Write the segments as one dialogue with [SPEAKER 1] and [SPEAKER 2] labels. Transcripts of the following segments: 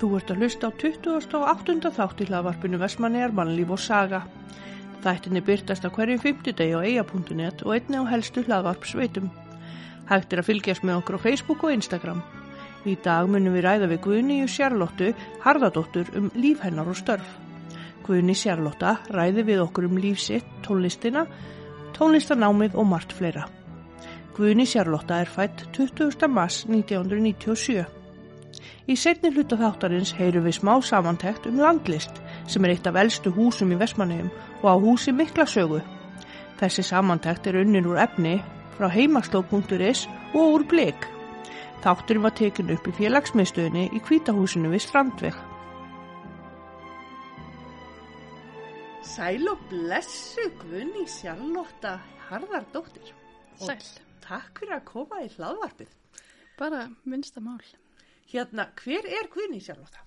[SPEAKER 1] Þú ert að hlusta á 28. þátt í hlaðvarpinu Vestmannegar mannlíf og saga. Þættinni byrtast á hverjum 50 degi á eia.net og einni á helstu hlaðvarpsveitum. Hægt er að fylgjast með okkur á Facebook og Instagram. Í dag munum við ræða við Guðni og Sjarlóttu Harðardóttur um líf hennar og störf. Guðni Sjarlótta ræði við okkur um lífsitt, tónlistina, tónlistanámið og margt fleira. Guðni Sjarlótta er fætt 20. mars 1997. Í setni hluta þáttarins heyru við smá samantækt um landlist sem er eitt af eldstu húsum í Vestmannegjum og á húsi mikla sögu. Þessi samantækt er unnin úr efni frá heimasló.is og úr blik. Þátturinn var tekin upp í félagsmiðstöðinni í kvítahúsinu við Strandveg. Sæl og blessu Guðni Sjálflótta Harðardóttir.
[SPEAKER 2] Sæl.
[SPEAKER 1] Takk fyrir að koma í hlaðvarpið.
[SPEAKER 2] Bara minnsta mál.
[SPEAKER 1] Hérna, hver er Guðni Sjálflótta?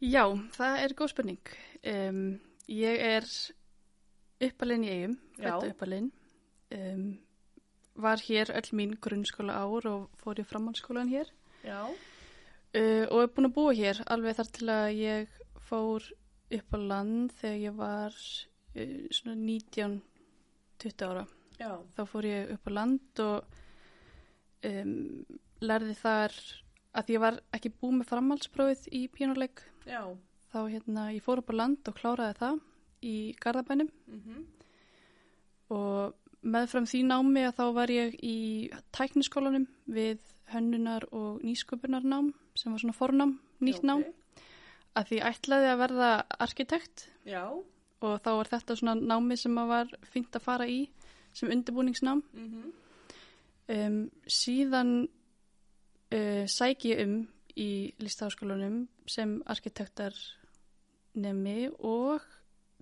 [SPEAKER 2] Já, það er góð spurning. Um, ég er uppalinn í eigum, fættu uppalinn. Um, var hér öll mín grunnskóla ár og fór ég framhaldsskólan hér.
[SPEAKER 1] Já.
[SPEAKER 2] Uh, og er búin að búa hér alveg þar til að ég fór upp á land þegar ég var uh, svona 19-20 ára.
[SPEAKER 1] Já.
[SPEAKER 2] Þá fór ég upp á land og um, lærði þar að ég var ekki búið með framhaldsprófið í pínuleik
[SPEAKER 1] Já.
[SPEAKER 2] þá hérna ég fór upp á land og kláraði það í Garðabænum.
[SPEAKER 1] Mm
[SPEAKER 2] og meðfram því námi að þá var ég í tækniskólanum við hönnunar og nýsköpunarnám sem var svona fornám, nýtt nám. að því ætlaði að verða arkitekt.
[SPEAKER 1] Já.
[SPEAKER 2] og þá var þetta svona námi sem að var fínt að fara í sem undirbúningsnám.
[SPEAKER 1] Mm
[SPEAKER 2] um, síðan uh, sæki ég um í listaháskólanum sem arkitektar nemi og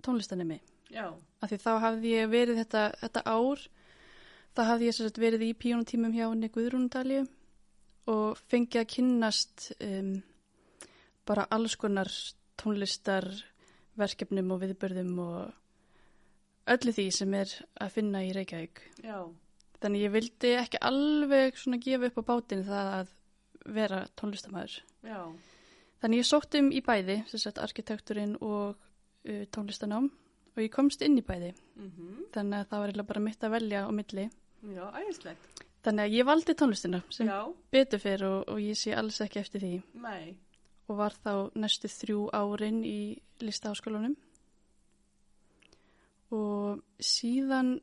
[SPEAKER 2] tónlistanemi
[SPEAKER 1] Já.
[SPEAKER 2] af því þá hafði ég verið þetta, þetta ár þá hafði ég verið í píónutímum hjá Guðrúndalju og fengið að kynnast um, bara alls konar tónlistar verkefnum og viðbörðum og öllu því sem er að finna í Reykjavík
[SPEAKER 1] Já.
[SPEAKER 2] Þannig ég vildi ekki alveg svona gefa upp á bátinn það að vera tónlistamæður.
[SPEAKER 1] Já.
[SPEAKER 2] Þannig ég sótti um í bæði, sem sagt arkitekturinn og uh, tónlistanám og ég komst inn í bæði.
[SPEAKER 1] Mm
[SPEAKER 2] Þannig að það var eiginlega bara mitt að velja á milli.
[SPEAKER 1] Já, ægislegt.
[SPEAKER 2] Þannig að ég valdi tónlistina sem
[SPEAKER 1] Já.
[SPEAKER 2] betur fyrir og, og ég sé alls ekki eftir því.
[SPEAKER 1] Nei.
[SPEAKER 2] Og var þá næstu þrjú árin í listaháskólanum. Og síðan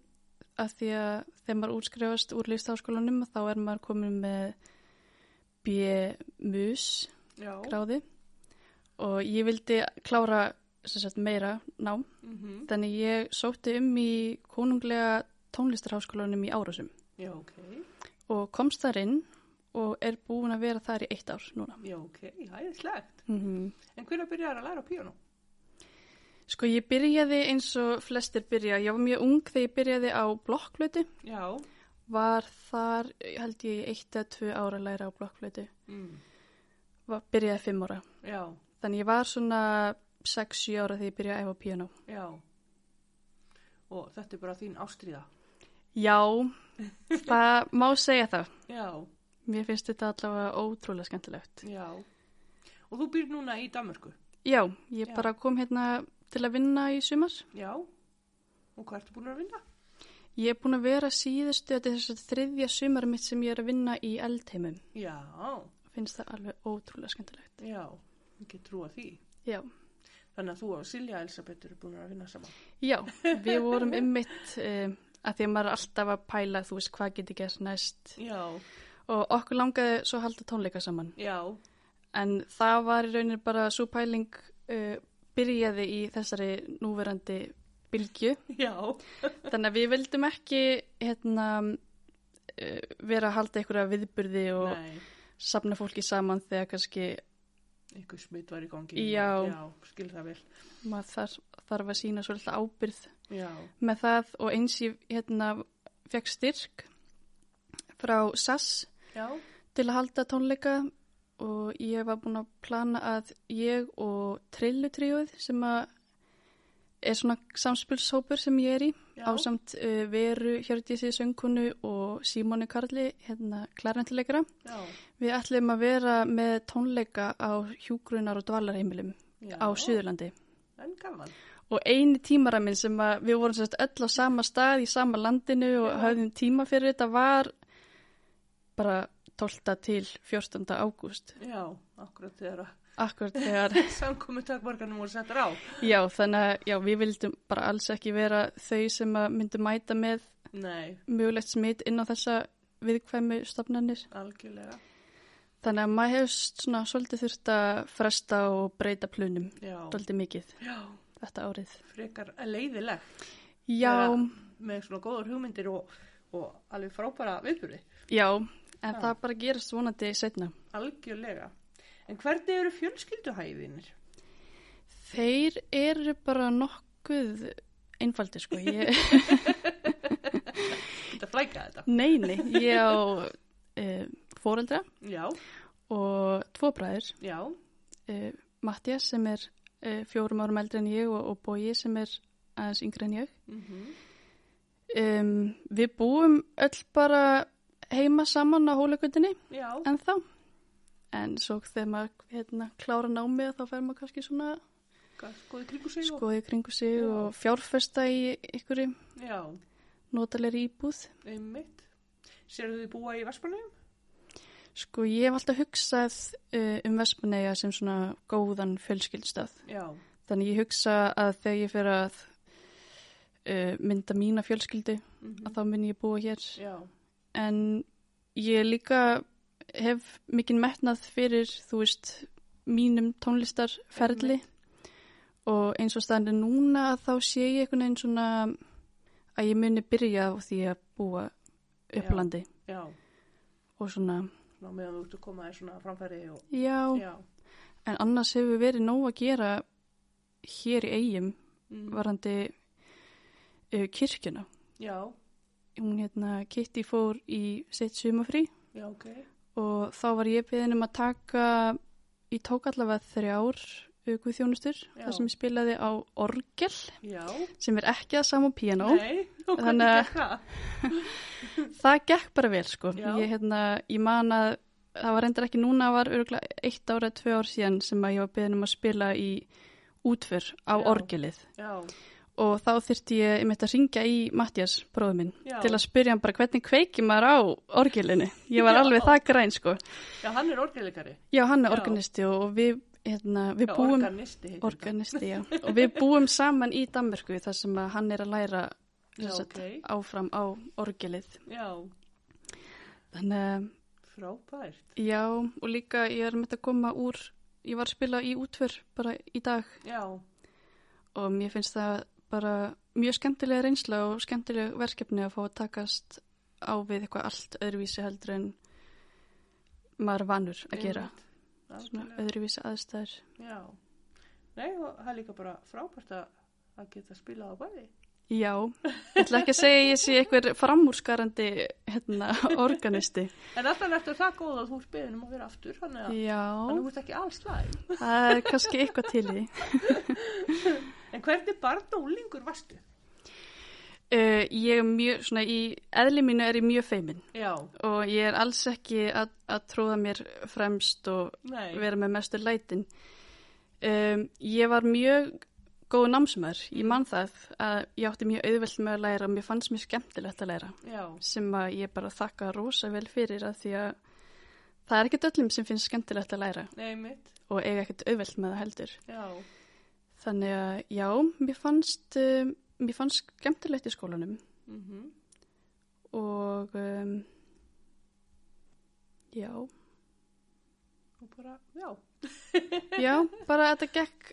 [SPEAKER 2] að því að þegar maður útskrifast úr listaháskólanum þá er maður komin með B-mus gráði og ég vildi klára sagt, meira nám
[SPEAKER 1] Mm
[SPEAKER 2] þannig ég sótti um í konunglega tónlistarháskólanum í Árásum
[SPEAKER 1] Já, ok.
[SPEAKER 2] og komst þar inn og er búin að vera þar í eitt ár núna.
[SPEAKER 1] Já, ok. Ægislegt.
[SPEAKER 2] Mm
[SPEAKER 1] En hvernig byrjar að læra píónu?
[SPEAKER 2] Sko ég byrjaði eins og flestir byrja, ég var mjög ung þegar ég byrjaði á blokkflötu,
[SPEAKER 1] Já.
[SPEAKER 2] Var þar held ég í eitt eða tvö ára að læra á blokkflötu,
[SPEAKER 1] Mm.
[SPEAKER 2] var, byrjaði fimm ára.
[SPEAKER 1] Já.
[SPEAKER 2] Þannig ég var svona 6-7 ára þegar ég byrjaði að æfa piano.
[SPEAKER 1] Já. Og þetta er bara þín ástríða.
[SPEAKER 2] Já, það má segja það.
[SPEAKER 1] Já.
[SPEAKER 2] Mér finnst þetta allavega ótrúlega skemmtilegt.
[SPEAKER 1] Já. Og þú býr núna í Danmörku?
[SPEAKER 2] Já, ég
[SPEAKER 1] Já.
[SPEAKER 2] bara kom hérna til að vinna í sumar.
[SPEAKER 1] Já. Og hvað ertu búin að vinna?
[SPEAKER 2] Ég er búin að vera síðustu, þetta er þess að þriðja sumar mitt sem ég er að vinna í eldheimum.
[SPEAKER 1] Já.
[SPEAKER 2] Finnst það alveg ótrúlega skemmtilegt.
[SPEAKER 1] Já. Ekki trúa því.
[SPEAKER 2] Já,
[SPEAKER 1] Þannig að þú og Silja Elisabeth eru búin að vinna saman.
[SPEAKER 2] já við vorum ymmit uh, að því að maður er alltaf að pæla, þú veist, hvað getur gert næst.
[SPEAKER 1] Já.
[SPEAKER 2] Og okkur langaði svo að halda tónleika saman.
[SPEAKER 1] Já.
[SPEAKER 2] En það var í rauninni bara svo pæling uh, byrjaði í þessari núverandi bylgju.
[SPEAKER 1] Já.
[SPEAKER 2] Þannig að við vildum ekki hérna, uh, vera að halda einhverja viðburði og
[SPEAKER 1] Nei.
[SPEAKER 2] safna fólki saman þegar kannski
[SPEAKER 1] Einhver smitt var í gangi.
[SPEAKER 2] Já.
[SPEAKER 1] Já, skil það vel.
[SPEAKER 2] maður þarf, þarf að sína svolítið ábyrð
[SPEAKER 1] Já.
[SPEAKER 2] með það og eins ég hérna fekk styrk frá SAS
[SPEAKER 1] Já.
[SPEAKER 2] til að halda tónleika og ég var búin að plana að ég og Trillutrióið sem að er svona samspilshópur sem ég er í
[SPEAKER 1] Já.
[SPEAKER 2] ásamt uh, Veru Hjördísi söngkonu og Símoni Karli, hérna klærentileikara.
[SPEAKER 1] Já.
[SPEAKER 2] Við ætlum að vera með tónleika á hjúgrunar og dvalarheimilum
[SPEAKER 1] Já.
[SPEAKER 2] á Suðurlandi. Og eini tímaraminn sem við vorum sérst öll á sama stað í sama landinu og
[SPEAKER 1] Já.
[SPEAKER 2] höfðum tíma fyrir þetta var bara 12. til 14. ágúst.
[SPEAKER 1] Já, akkurat þegar að
[SPEAKER 2] Akkurat þegar,
[SPEAKER 1] samkomi takmarkanum voru settar á.
[SPEAKER 2] já þannig að já, við vildum bara alls ekki vera þau sem að myndi mæta með
[SPEAKER 1] Nei,
[SPEAKER 2] mögulegt smitt inn á þessa viðkvæmu stofnanir.
[SPEAKER 1] algjörlega.
[SPEAKER 2] Þannig að maður hefur svona svolítið þurft að fresta og breyta plunum, svolítið mikið
[SPEAKER 1] já,
[SPEAKER 2] þetta árið.
[SPEAKER 1] frekar leiðilegt
[SPEAKER 2] Já,
[SPEAKER 1] Vera- með svona góður hugmyndir og, og alveg frábæra viðbyrði.
[SPEAKER 2] já, en
[SPEAKER 1] Já.
[SPEAKER 2] það bara gerist vonandi setna.
[SPEAKER 1] Algjörlega. En hvernig eru fjölskylduhæðinir?
[SPEAKER 2] Þeir eru bara nokkuð einfaldi sko. Ég,
[SPEAKER 1] Þetta flæka þetta.
[SPEAKER 2] nei, nei, ég á e, fóreldra
[SPEAKER 1] Já,
[SPEAKER 2] og tvo bræður.
[SPEAKER 1] já,
[SPEAKER 2] E, Mattias sem er e, fjórum árum eldri en ég og, og Bói sem er aðeins yngri en ég.
[SPEAKER 1] mhm,
[SPEAKER 2] Um, við búum öll bara heima saman á hólagöldinni
[SPEAKER 1] já,
[SPEAKER 2] en þá. En svo þegar maður hérna, klára námið þá fer maður kannski svona
[SPEAKER 1] skoði kringu sig og...
[SPEAKER 2] skoði kringu sig
[SPEAKER 1] Já.
[SPEAKER 2] og fjárfesta í ykkur notalegri íbúð.
[SPEAKER 1] einmitt. Serðu þið búa í Vespanum?
[SPEAKER 2] Sko ég hef alltaf hugsað uh, um Vestmanneia sem svona góðan fjölskyldstað.
[SPEAKER 1] Já,
[SPEAKER 2] Þannig ég hugsa að þegar ég fer að uh, mynda mína fjölskyldu
[SPEAKER 1] mhm,
[SPEAKER 2] að þá mun ég búa hér.
[SPEAKER 1] já,
[SPEAKER 2] En ég líka hef mikinn metnað fyrir, þú veist, mínum tónlistarferli og eins og standi núna þá sé ég einhvern veginn svona að ég muni byrja á því að búa upp
[SPEAKER 1] Já. já.
[SPEAKER 2] og svona,
[SPEAKER 1] Ná meðan þú ert að koma þér svona framfæri og...
[SPEAKER 2] já,
[SPEAKER 1] Já,
[SPEAKER 2] en annars hefur verið nóg að gera hér í eigum
[SPEAKER 1] mm,
[SPEAKER 2] varandi uh, kirkjuna.
[SPEAKER 1] já,
[SPEAKER 2] Hún hérna, Kitty fór í sitt sumafrí
[SPEAKER 1] já, ok.
[SPEAKER 2] Og þá var ég beðin um að taka, ég tók allavega þrjár guðþjónustur, þar sem ég spilaði á orgel,
[SPEAKER 1] Já,
[SPEAKER 2] sem er ekki að sama piano.
[SPEAKER 1] nei, og
[SPEAKER 2] Þannig að-
[SPEAKER 1] það?
[SPEAKER 2] Gekk bara vel, sko.
[SPEAKER 1] Já.
[SPEAKER 2] Ég, hérna, ég man að það var reyndar ekki núna, var örgulega eitt ára, tvö ár síðan sem að ég var beðin um að spila í útför á
[SPEAKER 1] Já.
[SPEAKER 2] orgelið.
[SPEAKER 1] Já,
[SPEAKER 2] Og þá þyrfti ég, ég mitt að ringja í Mattias, bróður minn,
[SPEAKER 1] Já.
[SPEAKER 2] til að spyrja hann bara hvernig kveiki maður á orgelinu. Ég var
[SPEAKER 1] Já.
[SPEAKER 2] alveg það græn, sko.
[SPEAKER 1] já, hann er orgelikari.
[SPEAKER 2] Já, hann er
[SPEAKER 1] Já.
[SPEAKER 2] organisti og við, hérna, við búum...
[SPEAKER 1] organisti
[SPEAKER 2] Organisti. Og við búum saman í Danmörku þar sem hann er að læra sagt,
[SPEAKER 1] ok.
[SPEAKER 2] áfram á orgelið.
[SPEAKER 1] Já,
[SPEAKER 2] Þannig
[SPEAKER 1] frábært.
[SPEAKER 2] já, og líka ég er með að koma úr, ég var að spila í útför bara í dag
[SPEAKER 1] Já,
[SPEAKER 2] og mér finnst það bara mjög skemmtilega reynsla og skemmtilega verkefni að fá að takast á við eitthvað allt öðruvísi heldur en maður vanur að gera. Svona öðruvísi aðstæður.
[SPEAKER 1] Já, nei, og það er líka bara frábært að, geta spilað á bæði.
[SPEAKER 2] Já, ég ætla ekki að segja ég sé einhver framúrskarandi hérna, organisti.
[SPEAKER 1] En alltaf ertu það góð að þú beðin um að vera aftur, þannig að, þú ert ekki alls slæm.
[SPEAKER 2] það er kannski eitthvað til í.
[SPEAKER 1] En hvernig barn og úlingur varstu?
[SPEAKER 2] Uh, ég er mjög, svona í eðli mínu er ég mjög feimin.
[SPEAKER 1] Já,
[SPEAKER 2] og ég er alls ekki að, að tróða mér fremst og
[SPEAKER 1] nei,
[SPEAKER 2] vera með mestu lætin. Um, ég var mjög góð námsumar, ég man það að ég átti mjög auðvelt með að læra og mér fannst mér skemmtilegt að læra
[SPEAKER 1] já,
[SPEAKER 2] sem að ég bara þakka rosa vel fyrir að því að það er ekkert öllum sem finnst skemmtilegt að læra.
[SPEAKER 1] Nei
[SPEAKER 2] og eiga ekkert auðvelt með það heldur.
[SPEAKER 1] já,
[SPEAKER 2] Þannig að já, mér fannst, um, mér fannst skemmtilegt í skólanum.
[SPEAKER 1] Mhm,
[SPEAKER 2] og um, já,
[SPEAKER 1] og bara, já,
[SPEAKER 2] já, bara þetta gekk,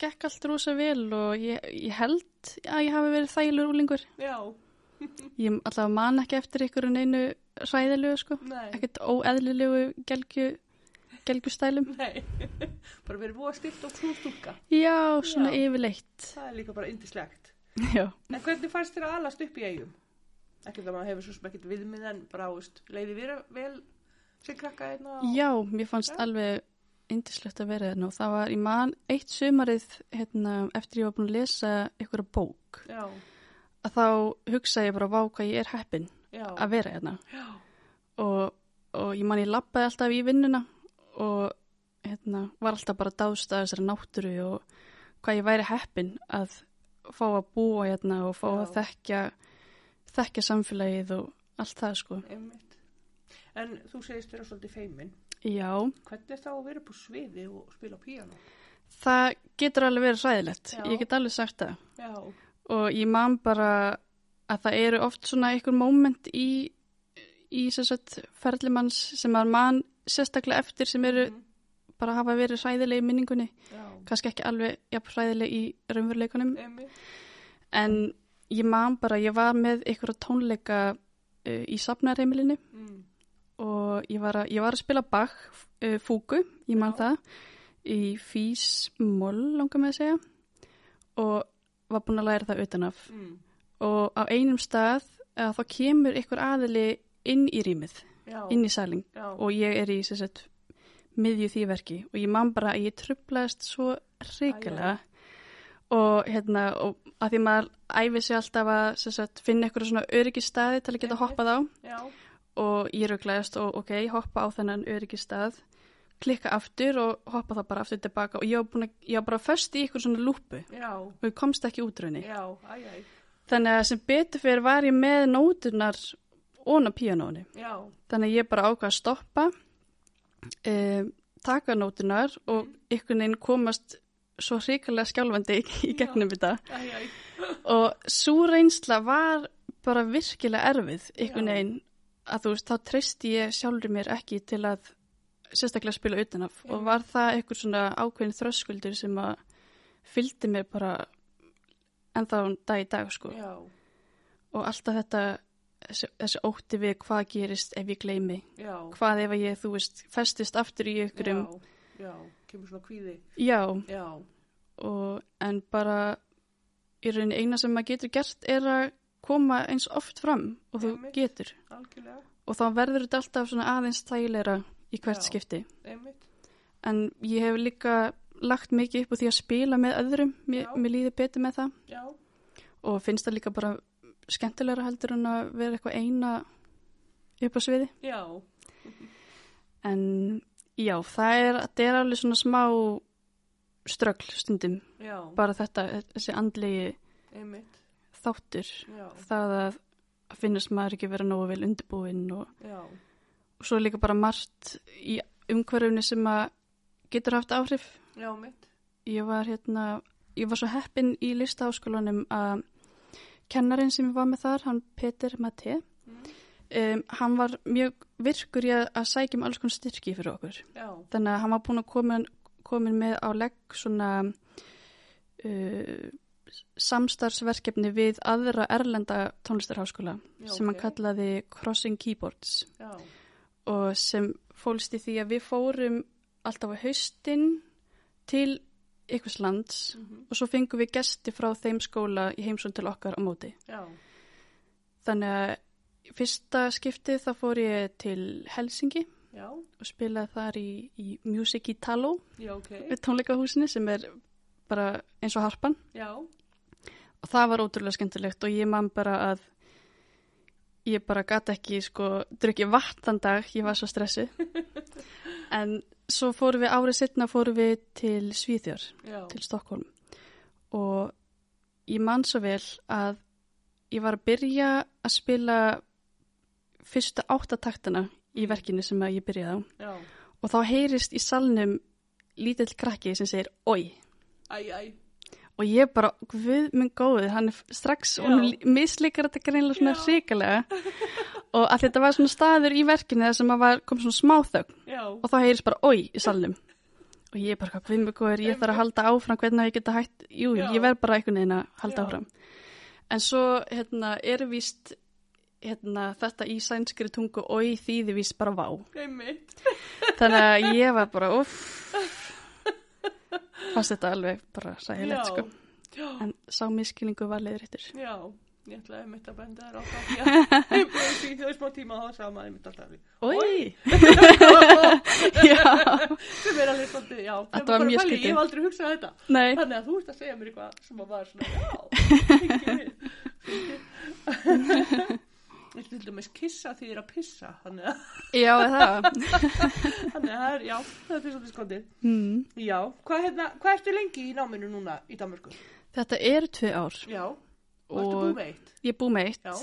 [SPEAKER 2] gekk allt rosa vel og ég, ég held að ég hafi verið þælur úlingur.
[SPEAKER 1] já,
[SPEAKER 2] Ég allavega man ekki eftir ykkur en einu ræðilegu sko,
[SPEAKER 1] nei,
[SPEAKER 2] ekkert óeðlilegu gelgju, gelgjustælum.
[SPEAKER 1] nei, bara verið búið að stilt og knústúlka.
[SPEAKER 2] Já, svona
[SPEAKER 1] Já.
[SPEAKER 2] yfirleitt.
[SPEAKER 1] Það er líka bara indislegt.
[SPEAKER 2] Já.
[SPEAKER 1] En hvernig fannst þér að alast upp í eigum? Ekki það maður hefur svo sem ekkert viðmið en bara, veist, leiði vera vel sem krakka hérna og...
[SPEAKER 2] Já, mér fannst
[SPEAKER 1] Já.
[SPEAKER 2] alveg indislegt að vera þarna og það var í mann eitt sumarið hérna, eftir ég var búin að lesa ykkur bók
[SPEAKER 1] Já,
[SPEAKER 2] að þá hugsa ég bara vá hvað ég er heppin
[SPEAKER 1] já,
[SPEAKER 2] að vera
[SPEAKER 1] já,
[SPEAKER 2] og, og ég man ég lappaði alltaf í vinnuna og hérna, var alltaf bara dást að þessari náttúru og hvað ég væri heppin að fá að búa hérna og fá
[SPEAKER 1] Já.
[SPEAKER 2] að þekkja þekkja samfélagið og allt það sko.
[SPEAKER 1] einmitt. En þú segist vera svolítið feimin.
[SPEAKER 2] Já,
[SPEAKER 1] Hvernig er þá að vera á sviði og spila píano?
[SPEAKER 2] það getur alveg verið hræðilegt,
[SPEAKER 1] Já.
[SPEAKER 2] ég get alveg sagt það
[SPEAKER 1] Já,
[SPEAKER 2] og ég man bara að það eru oft svona einhver moment í, í sem sagt ferlimanns sem að man sérstaklega eftir sem eru
[SPEAKER 1] Mhm.
[SPEAKER 2] bara hafa verið hræðileg í minningunni
[SPEAKER 1] já,
[SPEAKER 2] kannski ekki alveg jafn hræðileg í raunveruleikunum en ég man bara, ég var með ykkur tónleika uh, í safnarheimilinu
[SPEAKER 1] Mm.
[SPEAKER 2] og ég var að, ég var að spila Bach uh, fúku, ég man
[SPEAKER 1] Já.
[SPEAKER 2] það í Fís Moll langar með að segja og var búin að læra það utanaf
[SPEAKER 1] Mm.
[SPEAKER 2] og á einum stað að þá kemur ykkur aðili inn í rýmið,
[SPEAKER 1] Já,
[SPEAKER 2] inn í saling
[SPEAKER 1] já,
[SPEAKER 2] og ég er í sagt miðju því verki. Og ég man bara að ég trublaðist svo hrikalega. Og hérna og að því maður æfi sig alltaf að sagt, finna ykkur svona öryggistæði til að geta hoppað á.
[SPEAKER 1] Já,
[SPEAKER 2] og ég röglaðist og ok, hoppa á þennan öryggistæð klikka aftur og hoppa það bara aftur tilbaka. Og ég var, búin að, ég var bara föst í ykkur svona lúpu og ég komst ekki út
[SPEAKER 1] æj,
[SPEAKER 2] þannig að sem betur fyrir var ég með nóturnar óna píanónu
[SPEAKER 1] já,
[SPEAKER 2] þannig ég bara ákvað að stoppa um, taka nótunar og ykkur neginn komast svo hrikalega skjálfandi í, gegnum þetta.
[SPEAKER 1] Æj, æj,
[SPEAKER 2] og svo reynsla var bara virkilega erfið ykkur
[SPEAKER 1] Já.
[SPEAKER 2] neginn að þú veist, þá treysti ég sjálfur mér ekki til að sérstaklega spila utanaf og var það ykkur svona ákveðin þröskuldur sem að fylgdi mér bara ennþá dag í dag sko.
[SPEAKER 1] Já,
[SPEAKER 2] og alltaf þetta þessi, þessi ótti við hvað gerist ef ég gleymi.
[SPEAKER 1] Já,
[SPEAKER 2] hvað ef ég, þú veist, festist aftur í ykkurum,
[SPEAKER 1] já, já, kemur svona kvíði,
[SPEAKER 2] já,
[SPEAKER 1] já,
[SPEAKER 2] og en bara í rauninni eina sem maður getur gert er að koma eins oft fram og þú
[SPEAKER 1] Einmitt.
[SPEAKER 2] getur.
[SPEAKER 1] Algjörlega,
[SPEAKER 2] og þá verður þetta alltaf svona aðeins þægilegra í hvert
[SPEAKER 1] Já.
[SPEAKER 2] skipti.
[SPEAKER 1] Einmitt,
[SPEAKER 2] en ég hef líka lagt mikið upp á því að spila með öðrum. Mér, mér líður betur með það.
[SPEAKER 1] Já,
[SPEAKER 2] og finnst það líka bara skemmtilegra heldur en að vera eitthvað eina upp á sviði
[SPEAKER 1] já,
[SPEAKER 2] en já, það er, er alveg svona smá ströggl stundum.
[SPEAKER 1] Já,
[SPEAKER 2] bara þetta, þessi andlegi
[SPEAKER 1] einmitt,
[SPEAKER 2] þáttur
[SPEAKER 1] já,
[SPEAKER 2] það að finnast maður ekki vera nógu vel undirbúinn og, og svo líka bara margt í umhverfni sem að getur haft áhrif.
[SPEAKER 1] Já, mitt,
[SPEAKER 2] ég var hérna ég var svo heppin í listaháskólanum að kennarinn sem ég var með þar hann Peter Maté
[SPEAKER 1] Mm.
[SPEAKER 2] um, hann var mjög virkur í að, sækja um alls konar styrki fyrir okkur
[SPEAKER 1] já,
[SPEAKER 2] þannig að hann var búin að koma komin með á legg svona uh, samstarfsverkefni við aðra erlenda tónlistarháskóla
[SPEAKER 1] Já,
[SPEAKER 2] sem hann
[SPEAKER 1] ok.
[SPEAKER 2] kallaði Crossing Keyboards
[SPEAKER 1] já,
[SPEAKER 2] og sem fólst í því að við fórum alltaf á haustin til ykkurs lands
[SPEAKER 1] mhm,
[SPEAKER 2] og svo fengum við gesti frá þeim skóla í heimsón til okkar á móti.
[SPEAKER 1] já,
[SPEAKER 2] Þannig að fyrsta skiptið þá fór ég til Helsingi
[SPEAKER 1] já,
[SPEAKER 2] og spilaði þar í, í Music Italo
[SPEAKER 1] já, ok,
[SPEAKER 2] við tónleikahúsinu sem er bara eins og harpan.
[SPEAKER 1] Já,
[SPEAKER 2] og það var ótrúlega skemmtilegt og ég man bara að ég bara gæti ekki sko drukkið vatn þann dag, ég var svo stressu en svo fórum við árið setna fórum við til Svíþjór
[SPEAKER 1] já,
[SPEAKER 2] til Stokkólm og ég man svo vel að ég var að byrja að spila fyrsta áttataktana í verkinu sem ég byrjaði á.
[SPEAKER 1] Já,
[SPEAKER 2] og þá heyrist í salnum lítill krakki sem segir oi.
[SPEAKER 1] Æj, æj,
[SPEAKER 2] og ég bara, guð minn góði, hann er strax, hún misleikar þetta greinlega svona
[SPEAKER 1] Já.
[SPEAKER 2] og að þetta var svona staður í verkinu þar sem að var, kom svona smáþögn
[SPEAKER 1] já,
[SPEAKER 2] og þá heyrist bara oi í salnum. Og ég bara, hvað góður, ég þarf að halda áfram hvernig ég geta hægt, jú,
[SPEAKER 1] Já.
[SPEAKER 2] ég verð bara einhvern veginn að halda
[SPEAKER 1] Já.
[SPEAKER 2] áfram. En svo, hérna, er víst hérna, þetta í sænskri tungu oi þýði víst bara vá. Þannig að ég var bara, uff fannst þetta alveg bara sæðilegt, sko.
[SPEAKER 1] Já,
[SPEAKER 2] En sá miskilningu var leiðréttur.
[SPEAKER 1] já, ég ætlaði einmitt að benda þér á það, ég búið því þau smá tíma að hafa sama einmitt alltaf við,
[SPEAKER 2] Ói!
[SPEAKER 1] sem er alveg svolítið, já, þegar
[SPEAKER 2] var mjög
[SPEAKER 1] pælir,
[SPEAKER 2] skrítið.
[SPEAKER 1] Ég hef aldrei hugsað þetta,
[SPEAKER 2] nei,
[SPEAKER 1] þannig að þú ert að segja mér eitthvað sem að var svona, já, Ég til dæmis kissa því þið er að pissa, þannig að,
[SPEAKER 2] Já, það.
[SPEAKER 1] þannig að það er, já, það er svolítið skondið.
[SPEAKER 2] Mm.
[SPEAKER 1] Já, hvað, hérna, hvað ertu lengi í náminu núna í Danmörku?
[SPEAKER 2] Þetta eru tvei ár
[SPEAKER 1] Já, og búið veitt?
[SPEAKER 2] ég er búið með eitt.
[SPEAKER 1] Já.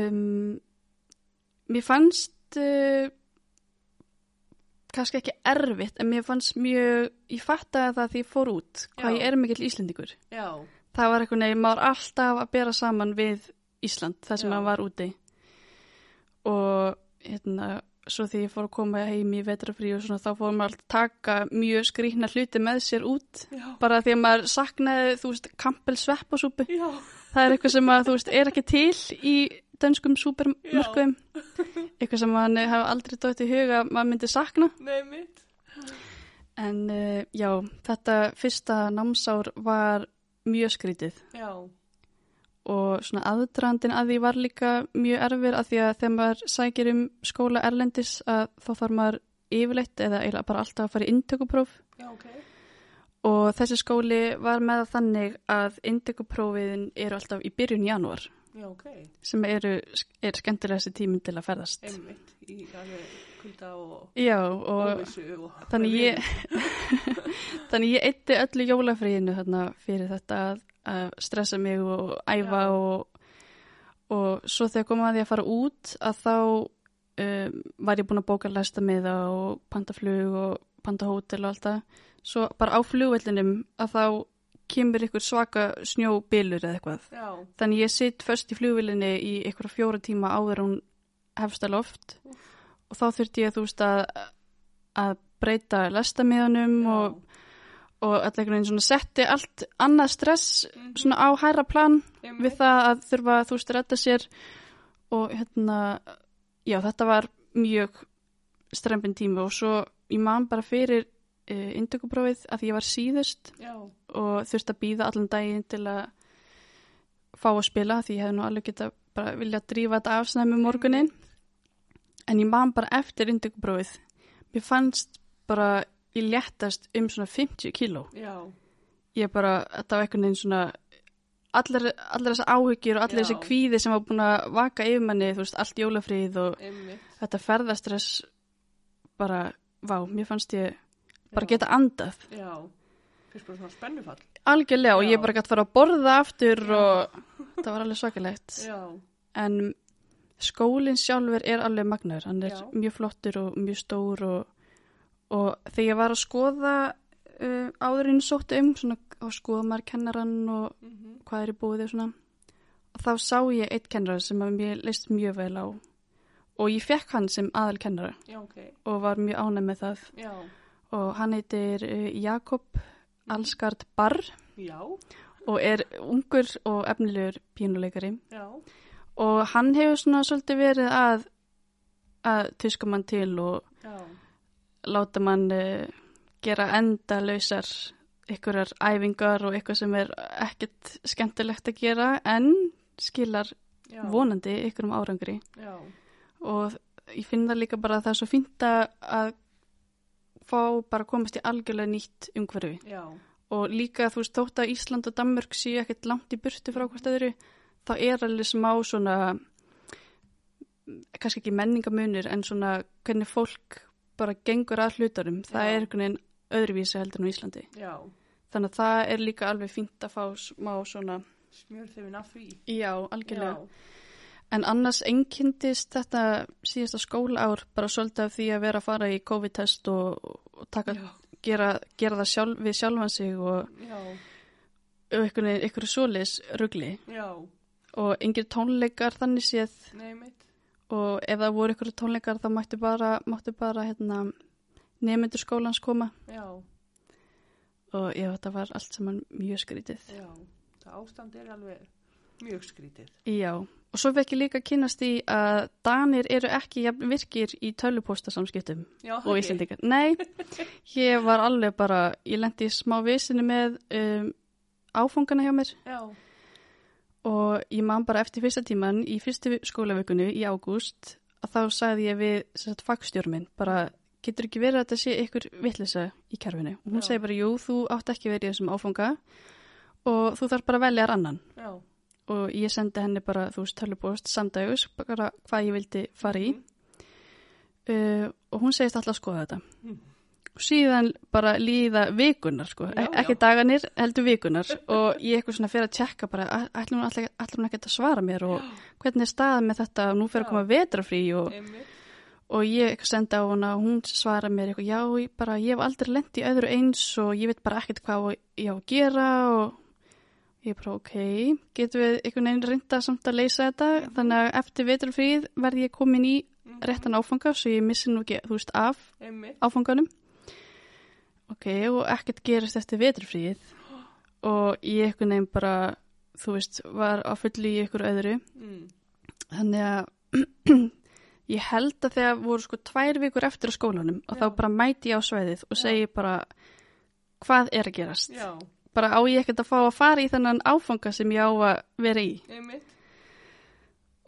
[SPEAKER 2] Um, mér fannst uh, kannski ekki erfitt, en mér fannst mjög, ég fattaði það því ég fór út, hvað
[SPEAKER 1] Já.
[SPEAKER 2] ég er mikill Íslendingur.
[SPEAKER 1] Já,
[SPEAKER 2] Það var eitthvað nefn, maður var alltaf að bera saman við Ísland, þar sem
[SPEAKER 1] Já.
[SPEAKER 2] maður var úti. Og hérna, svo því ég fór að koma heim í vetrafrí og svona, þá fór maður að taka mjög skrýhna hluti með sér út.
[SPEAKER 1] já,
[SPEAKER 2] Bara því að maður saknaði, þú veist, kampel sveppasúpu.
[SPEAKER 1] já,
[SPEAKER 2] Það er eitthvað sem að, þú veist, er ekki til í dönskum súpermörkuðum. Eitthvað sem mann hafa aldrei dótt í huga að maður myndi sakna.
[SPEAKER 1] nei mitt.
[SPEAKER 2] En uh, já, þetta fyrsta námsár var mjög skrítið.
[SPEAKER 1] Já,
[SPEAKER 2] og svona aðdrandin að því var líka mjög erfir að því að þegar maður sækir um skóla erlendis að þá þarf maður yfirleitt eða eiginlega bara alltaf að fara í inntökupróf
[SPEAKER 1] já, ok.
[SPEAKER 2] og þessi skóli var með þannig að inntökuprófiðin eru alltaf í byrjun janúar
[SPEAKER 1] Já, ok.
[SPEAKER 2] sem eru, er skemmtilega þessi tíminn til að ferðast.
[SPEAKER 1] Einmitt, í alveg kulda og
[SPEAKER 2] Já og
[SPEAKER 1] og...
[SPEAKER 2] þannig ég, þannig ég eitti öllu jólafríinu þarna fyrir þetta að, að stressa mig og æfa og, og svo þegar kom að fara út að þá um, var ég búin að bóka læsta miða og panta flug og panta hótel og allt það. Svo bara á flugvellinum að þá kemur ykkur svaka snjóbilur eða eitthvað.
[SPEAKER 1] Já,
[SPEAKER 2] Þannig ég sitt först í flugvillinni í ykkur fjóra tíma áður hún hefst að loft og þá þurfti ég þú veist að, að breyta lestamiðanum
[SPEAKER 1] já.
[SPEAKER 2] og, og allir einhvern veginn svona setti allt annað stress
[SPEAKER 1] Mhm.
[SPEAKER 2] svona á hæra plan
[SPEAKER 1] Einmitt.
[SPEAKER 2] við það að þurfa þú veist að redda sér. Og hérna já þetta var mjög strempin tími og svo ég man bara fyrir uh, indökuprófið að ég var síðust
[SPEAKER 1] Já,
[SPEAKER 2] og þurfti að býða allan daginn til að fá að spila því ég hef nú alveg geta bara vilja drífa þetta afsnæmi morgunin en ég man bara eftir indökuprófið mér fannst bara ég léttast um svona 50 kíló ég bara, þetta var einhvern veginn svona allir, allir þessar áhyggjur og allir
[SPEAKER 1] Já.
[SPEAKER 2] þessi kvíði sem var búin að vaka yfir manni, þú veist, allt jólafríð og
[SPEAKER 1] einmitt.
[SPEAKER 2] þetta ferðastress bara, vá, mér fannst ég bara
[SPEAKER 1] Já.
[SPEAKER 2] geta andað
[SPEAKER 1] Já, fyrst bara svona spennufall.
[SPEAKER 2] algjörlega og
[SPEAKER 1] Já.
[SPEAKER 2] ég bara gæti fara að borða aftur og það var alveg svakalegt
[SPEAKER 1] Já,
[SPEAKER 2] en skólinn sjálfur er alveg magnaður, hann er mjög flottur og mjög stór og, og þegar ég var að skoða uh, áðurinn sóttu um svona, og skoða maður kennarann og
[SPEAKER 1] mhm,
[SPEAKER 2] hvað er í búið og svona og þá sá ég eitt kennara sem að mér leist mjög vel á. Og ég fekk hann sem aðal kennara
[SPEAKER 1] já, ok.
[SPEAKER 2] og var mjög ánæg með það.
[SPEAKER 1] Já,
[SPEAKER 2] og hann heitir uh, Jakob Alskard Barr
[SPEAKER 1] já,
[SPEAKER 2] og er ungur og efnilegur pínuleikari.
[SPEAKER 1] Já,
[SPEAKER 2] og hann hefur svona svolítið verið að að tuska mann til og
[SPEAKER 1] já,
[SPEAKER 2] láta mann uh, gera enda lausar ykkurar æfingar og eitthvað sem er ekkert skemmtilegt að gera en skilar
[SPEAKER 1] já.
[SPEAKER 2] vonandi ykkur um árangri.
[SPEAKER 1] Já,
[SPEAKER 2] og ég finn það líka bara að það er svo fínt að fá bara að komast í algjörlega nýtt umhverfi.
[SPEAKER 1] Já,
[SPEAKER 2] og líka þú veist þótt að Ísland og Danmörk séu ekkert langt í burtu frá hvort öðru þá er alveg smá svona kannski ekki menningamunir en svona hvernig fólk bara gengur að hlutarum það
[SPEAKER 1] Já.
[SPEAKER 2] er einhvern veginn öðruvísi heldur en á Íslandi.
[SPEAKER 1] Já.
[SPEAKER 2] þannig að það er líka alveg fínt að fá smá svona
[SPEAKER 1] Smjör þeim af því.
[SPEAKER 2] já, algjörlega.
[SPEAKER 1] Já,
[SPEAKER 2] En annars einkindist þetta síðasta skólaár bara svolítið af því að vera að fara í COVID-test og, og taka, gera, gera það sjálf, við sjálfan sig og, og einhvern veginn einhverju svoleiðis rugli.
[SPEAKER 1] Já,
[SPEAKER 2] og engir tónleikar þannig séð?
[SPEAKER 1] Nei mitt.
[SPEAKER 2] Og ef það voru einhverju tónleikar þá mættu bara, máttu bara hérna, nemyndur skólans koma
[SPEAKER 1] Já,
[SPEAKER 2] og já, þetta var allt saman mjög skrítið.
[SPEAKER 1] já, það ástand er alveg mjög skrítið.
[SPEAKER 2] Já, og svo fekk ég líka kynast í að Danir eru ekki jafn virkir í tölupóstasamskiptum og Íslendingar. Nei, ég var alveg bara, ég lendi í smá visinu með um, áfangana hjá mér
[SPEAKER 1] Já,
[SPEAKER 2] og ég man bara eftir fyrsta tíman í fyrstu skólavekunni í ágúst að þá sagði ég við sagt, fagstjórminn bara getur ekki verið að þetta sé ykkur vittlisa í kerfinu? Og hún
[SPEAKER 1] Já.
[SPEAKER 2] segi bara jú þú átt ekki verið í þessum áfanga og þú þarf bara að velja annan.
[SPEAKER 1] Já,
[SPEAKER 2] og ég sendi henni bara, þú veist, tölubóst samdægus, bara hvað ég vildi fara í. Uh, og hún segist alltaf að skoða þetta.
[SPEAKER 1] Mm.
[SPEAKER 2] Síðan bara líða vikunar sko,
[SPEAKER 1] Já,
[SPEAKER 2] e ekki
[SPEAKER 1] já.
[SPEAKER 2] daganir, heldur vikunar og ég eitthvað svona fyrir að tjekka bara "Æ- ætli hún ekki að svara mér og hvernig er staðan með þetta, nú fyrir að
[SPEAKER 1] Já.
[SPEAKER 2] koma vetrafrí og, og ég sendi á hana og hún svara mér eitthvað, já, ég, bara, ég hef aldrei lent í öðru eins og ég veit bara ekkert hvað ég á að gera og ég bara, ok, getum við einhvern veginn reynda samt að leysa þetta þannig að eftir vetrafríð verði ég komin í
[SPEAKER 1] Mhm.
[SPEAKER 2] réttan áfanga svo ég missi nú ekki, þú veist, af
[SPEAKER 1] Einmitt.
[SPEAKER 2] áfanganum ok, og ekkert gerist eftir vetrafríð og ég einhvern veginn bara þú veist, var á fulli í ykkur öðru
[SPEAKER 1] Mm.
[SPEAKER 2] þannig að ég held að þegar voru sko tvær vikur eftir á skólanum og
[SPEAKER 1] Já.
[SPEAKER 2] þá bara mæti ég á sveðið og
[SPEAKER 1] Já.
[SPEAKER 2] segi bara hvað er að gerast
[SPEAKER 1] Já,
[SPEAKER 2] bara á ég ekkert að fá að fara í þennan áfanga sem ég á að vera í
[SPEAKER 1] einmitt.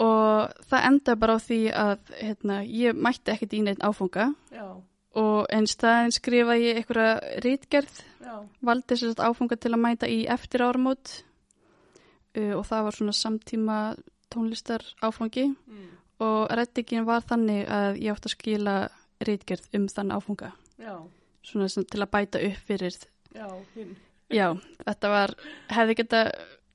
[SPEAKER 2] og það enda bara á því að hérna, ég mætti ekkert í neitt áfanga
[SPEAKER 1] Já,
[SPEAKER 2] og en staðin skrifa ég einhverja rítgerð valdi sér þetta áfanga til að mæta í eftir áramót. Uh, og það var svona samtíma tónlistar áfangi.
[SPEAKER 1] Mm.
[SPEAKER 2] og reddingin var þannig að ég átti að skila rítgerð um þann áfanga.
[SPEAKER 1] Já,
[SPEAKER 2] svona til að bæta upp fyrir.
[SPEAKER 1] Já,
[SPEAKER 2] já, þetta var hefði geta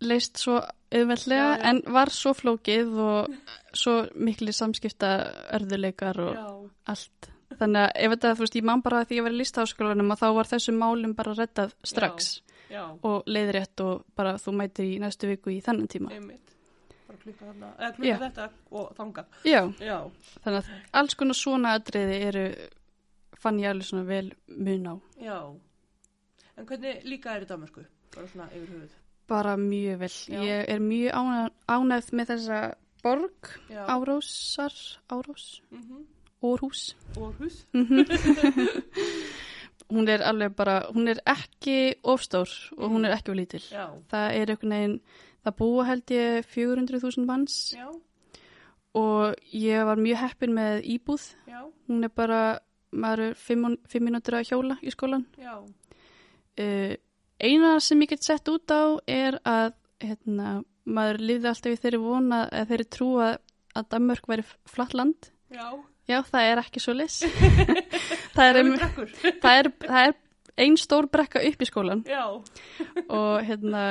[SPEAKER 2] leist svo auðveldlega
[SPEAKER 1] já.
[SPEAKER 2] en var svo flókið og svo mikli samskipta örðuleikar og allt þannig að ef þetta, þú veist, ég man bara að því ég var í listaháskólanum að þá var þessum málum bara reddað strax
[SPEAKER 1] já,
[SPEAKER 2] og leiðrétt og bara þú mætir í næstu viku í þennan tíma
[SPEAKER 1] einmitt. Bara klukka þarna, eða klukka
[SPEAKER 2] Já.
[SPEAKER 1] þetta og þanga.
[SPEAKER 2] já,
[SPEAKER 1] Já,
[SPEAKER 2] þannig að alls konar svona atriði eru fann ég alveg svona vel mun á
[SPEAKER 1] já. En hvernig líka er í Danmarku? Bara svona yfir höfuð.
[SPEAKER 2] bara mjög vel,
[SPEAKER 1] Já.
[SPEAKER 2] ég er mjög ánægð, með þessa borg
[SPEAKER 1] Já.
[SPEAKER 2] Árósar, Árós
[SPEAKER 1] Mm
[SPEAKER 2] Órhús
[SPEAKER 1] Orhus.
[SPEAKER 2] hún er alveg bara, hún er ekki ofstór og hún er ekki of lítil.
[SPEAKER 1] Já,
[SPEAKER 2] það er einhvern veginn, það búa held ég 400.000 manns.
[SPEAKER 1] Já,
[SPEAKER 2] og ég var mjög heppin með íbúð,
[SPEAKER 1] já,
[SPEAKER 2] hún er bara maður er fimm, fimm mínútur að hjóla í skólan uh, eina sem ég get sett út á er að hérna, maður lifði alltaf í þeirri vona eða þeirri trú að, að Danmörk væri flatt land.
[SPEAKER 1] Já,
[SPEAKER 2] já, það er ekki svo lis það er,
[SPEAKER 1] það
[SPEAKER 2] er, það er ein stór brekka upp í skólan
[SPEAKER 1] Já,
[SPEAKER 2] og hérna,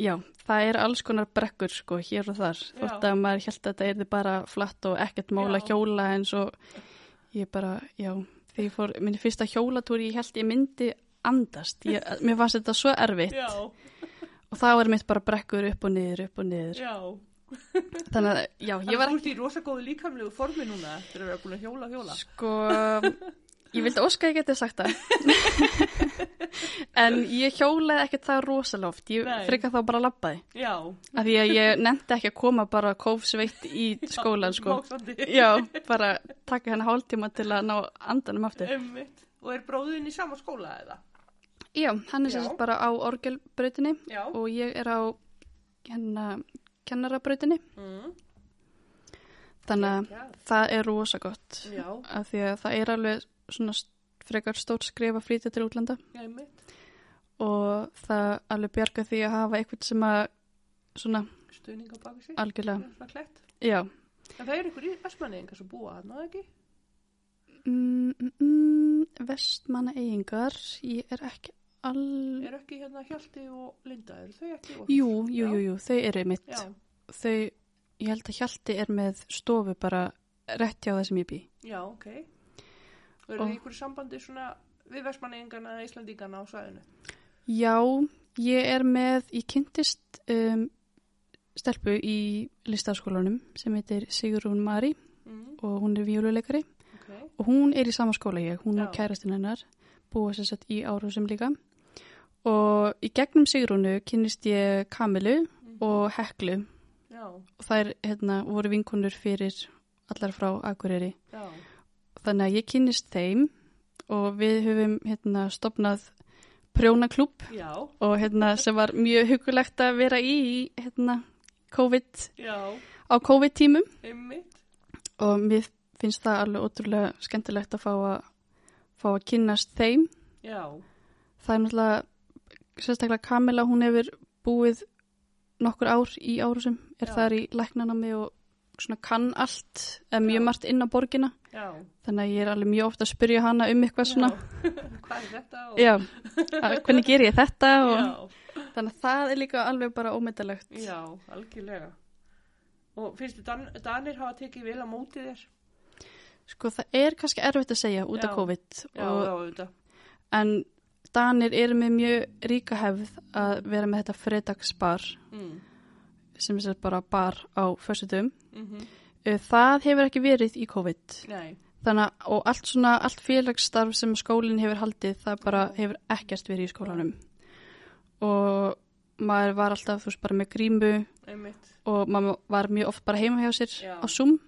[SPEAKER 2] já, það er alls konar brekkur sko hér og þar. Þótt að maður held að þetta er bara flatt og ekkert mála hjóla eins og ég bara, já, þegar ég fór minni fyrsta hjólatúri, ég held ég myndi andast, ég, mér fannst þetta svo erfitt.
[SPEAKER 1] Já,
[SPEAKER 2] og þá er mitt bara brekkur upp og niður, upp og niður.
[SPEAKER 1] Já.
[SPEAKER 2] Þannig að, já,
[SPEAKER 1] Þannig
[SPEAKER 2] ég
[SPEAKER 1] að
[SPEAKER 2] var
[SPEAKER 1] þú ert í rosa góðu líkamlegu formi núna eftir að vera búin að hjóla hjóla.
[SPEAKER 2] sko ég vildi óska að ég geti sagt það en ég hjólaði ekkert það rosalóft ég
[SPEAKER 1] Nei.
[SPEAKER 2] frika þá bara labbaði
[SPEAKER 1] Já.
[SPEAKER 2] af því að ég nefndi ekki að koma bara kófsveitt í skólan sko
[SPEAKER 1] Máksandi.
[SPEAKER 2] já, bara taka henni hálftíma til að ná andanum aftur
[SPEAKER 1] Einmitt. Og er bróðin í sama skóla eða?
[SPEAKER 2] já, hann er
[SPEAKER 1] Já.
[SPEAKER 2] sérst bara á orgelbrautinni
[SPEAKER 1] Já.
[SPEAKER 2] og ég er á hérna kennarabrautinni
[SPEAKER 1] Mm.
[SPEAKER 2] þannig að það er rosa gott
[SPEAKER 1] Já,
[SPEAKER 2] af því að það er alveg svona frekar stórt skrif að flytja til útlanda
[SPEAKER 1] einmitt.
[SPEAKER 2] og það alveg bjarga því að hafa eitthvað sem að svona
[SPEAKER 1] Stuðning á baki sig.
[SPEAKER 2] algjörlega, já
[SPEAKER 1] En það er ykkur í vestmanningar sem búa hann, eða ekki?
[SPEAKER 2] mm, mm, mm, vestmanna eigingar ég er ekki all
[SPEAKER 1] Er ekki hérna Hjalti og Linda, eru þau ekki?
[SPEAKER 2] jú, jú, jú, jú, þau eru mitt.
[SPEAKER 1] Já,
[SPEAKER 2] þau, ég held að Hjalti er með stofu bara rétt hjá það sem ég bý
[SPEAKER 1] já, ok. Og eru þið ykkur sambandi svona við vestmanningarna eða Íslandingana á svæðinu?
[SPEAKER 2] já, ég er með ég kynntist um, stelpu í listaskólanum sem heitir Sigrún Mari
[SPEAKER 1] Mm,
[SPEAKER 2] og hún er víululeikari
[SPEAKER 1] ok,
[SPEAKER 2] og hún er í sama skóla ég, hún
[SPEAKER 1] Já.
[SPEAKER 2] kærastinn hennar búa sér sett í árásum líka og í gegnum Sigrúnu kynnist ég Kamilu og Heklu.
[SPEAKER 1] Já,
[SPEAKER 2] og þær hérna, voru vinkonur fyrir allar frá Akureyri.
[SPEAKER 1] Já,
[SPEAKER 2] þannig að ég kynnist þeim og við höfum hérna, stopnað prjónaklúb og hérna, sem var mjög hugulegt að vera í hérna, COVID, á COVID-tímum
[SPEAKER 1] einmitt,
[SPEAKER 2] og mér finnst það alveg ótrúlega skemmtilegt að fá að, fá að kynnast þeim.
[SPEAKER 1] Já,
[SPEAKER 2] það er náttúrulega sérstaklega Kamila, hún hefur búið nokkur ár í árusum, er
[SPEAKER 1] Já.
[SPEAKER 2] þar í læknanámi og svona kann allt, eða mjög
[SPEAKER 1] Já.
[SPEAKER 2] margt inn á borgina.
[SPEAKER 1] Já.
[SPEAKER 2] Þannig að ég er alveg mjög ofta að spyrja hana um eitthvað svona.
[SPEAKER 1] Já. Hvað er þetta? Og...
[SPEAKER 2] Já, að, hvernig ger ég þetta og
[SPEAKER 1] Já.
[SPEAKER 2] þannig að það er líka alveg bara ómyndalegt.
[SPEAKER 1] Já, algjörlega. Og finnst þið Dan Danir hafa tekið vel á móti þér?
[SPEAKER 2] Sko það er kannski erfitt að segja út af. COVID
[SPEAKER 1] Já,
[SPEAKER 2] og,
[SPEAKER 1] já, þetta.
[SPEAKER 2] en Danir eru með mjög ríka hefð að vera með þetta fredagsbar
[SPEAKER 1] Mm.
[SPEAKER 2] sem er sér bara bar á föstutum.
[SPEAKER 1] Mm
[SPEAKER 2] Það hefur ekki verið í COVID.
[SPEAKER 1] Nei,
[SPEAKER 2] Þannig að og allt svona, allt félagsstarf sem skólinn hefur haldið, það bara hefur ekkert verið í skólanum. Og maður var alltaf, þú veist, bara með grímu
[SPEAKER 1] einmitt.
[SPEAKER 2] og maður var mjög oft bara heima hjá sér
[SPEAKER 1] Já.
[SPEAKER 2] á Zoom.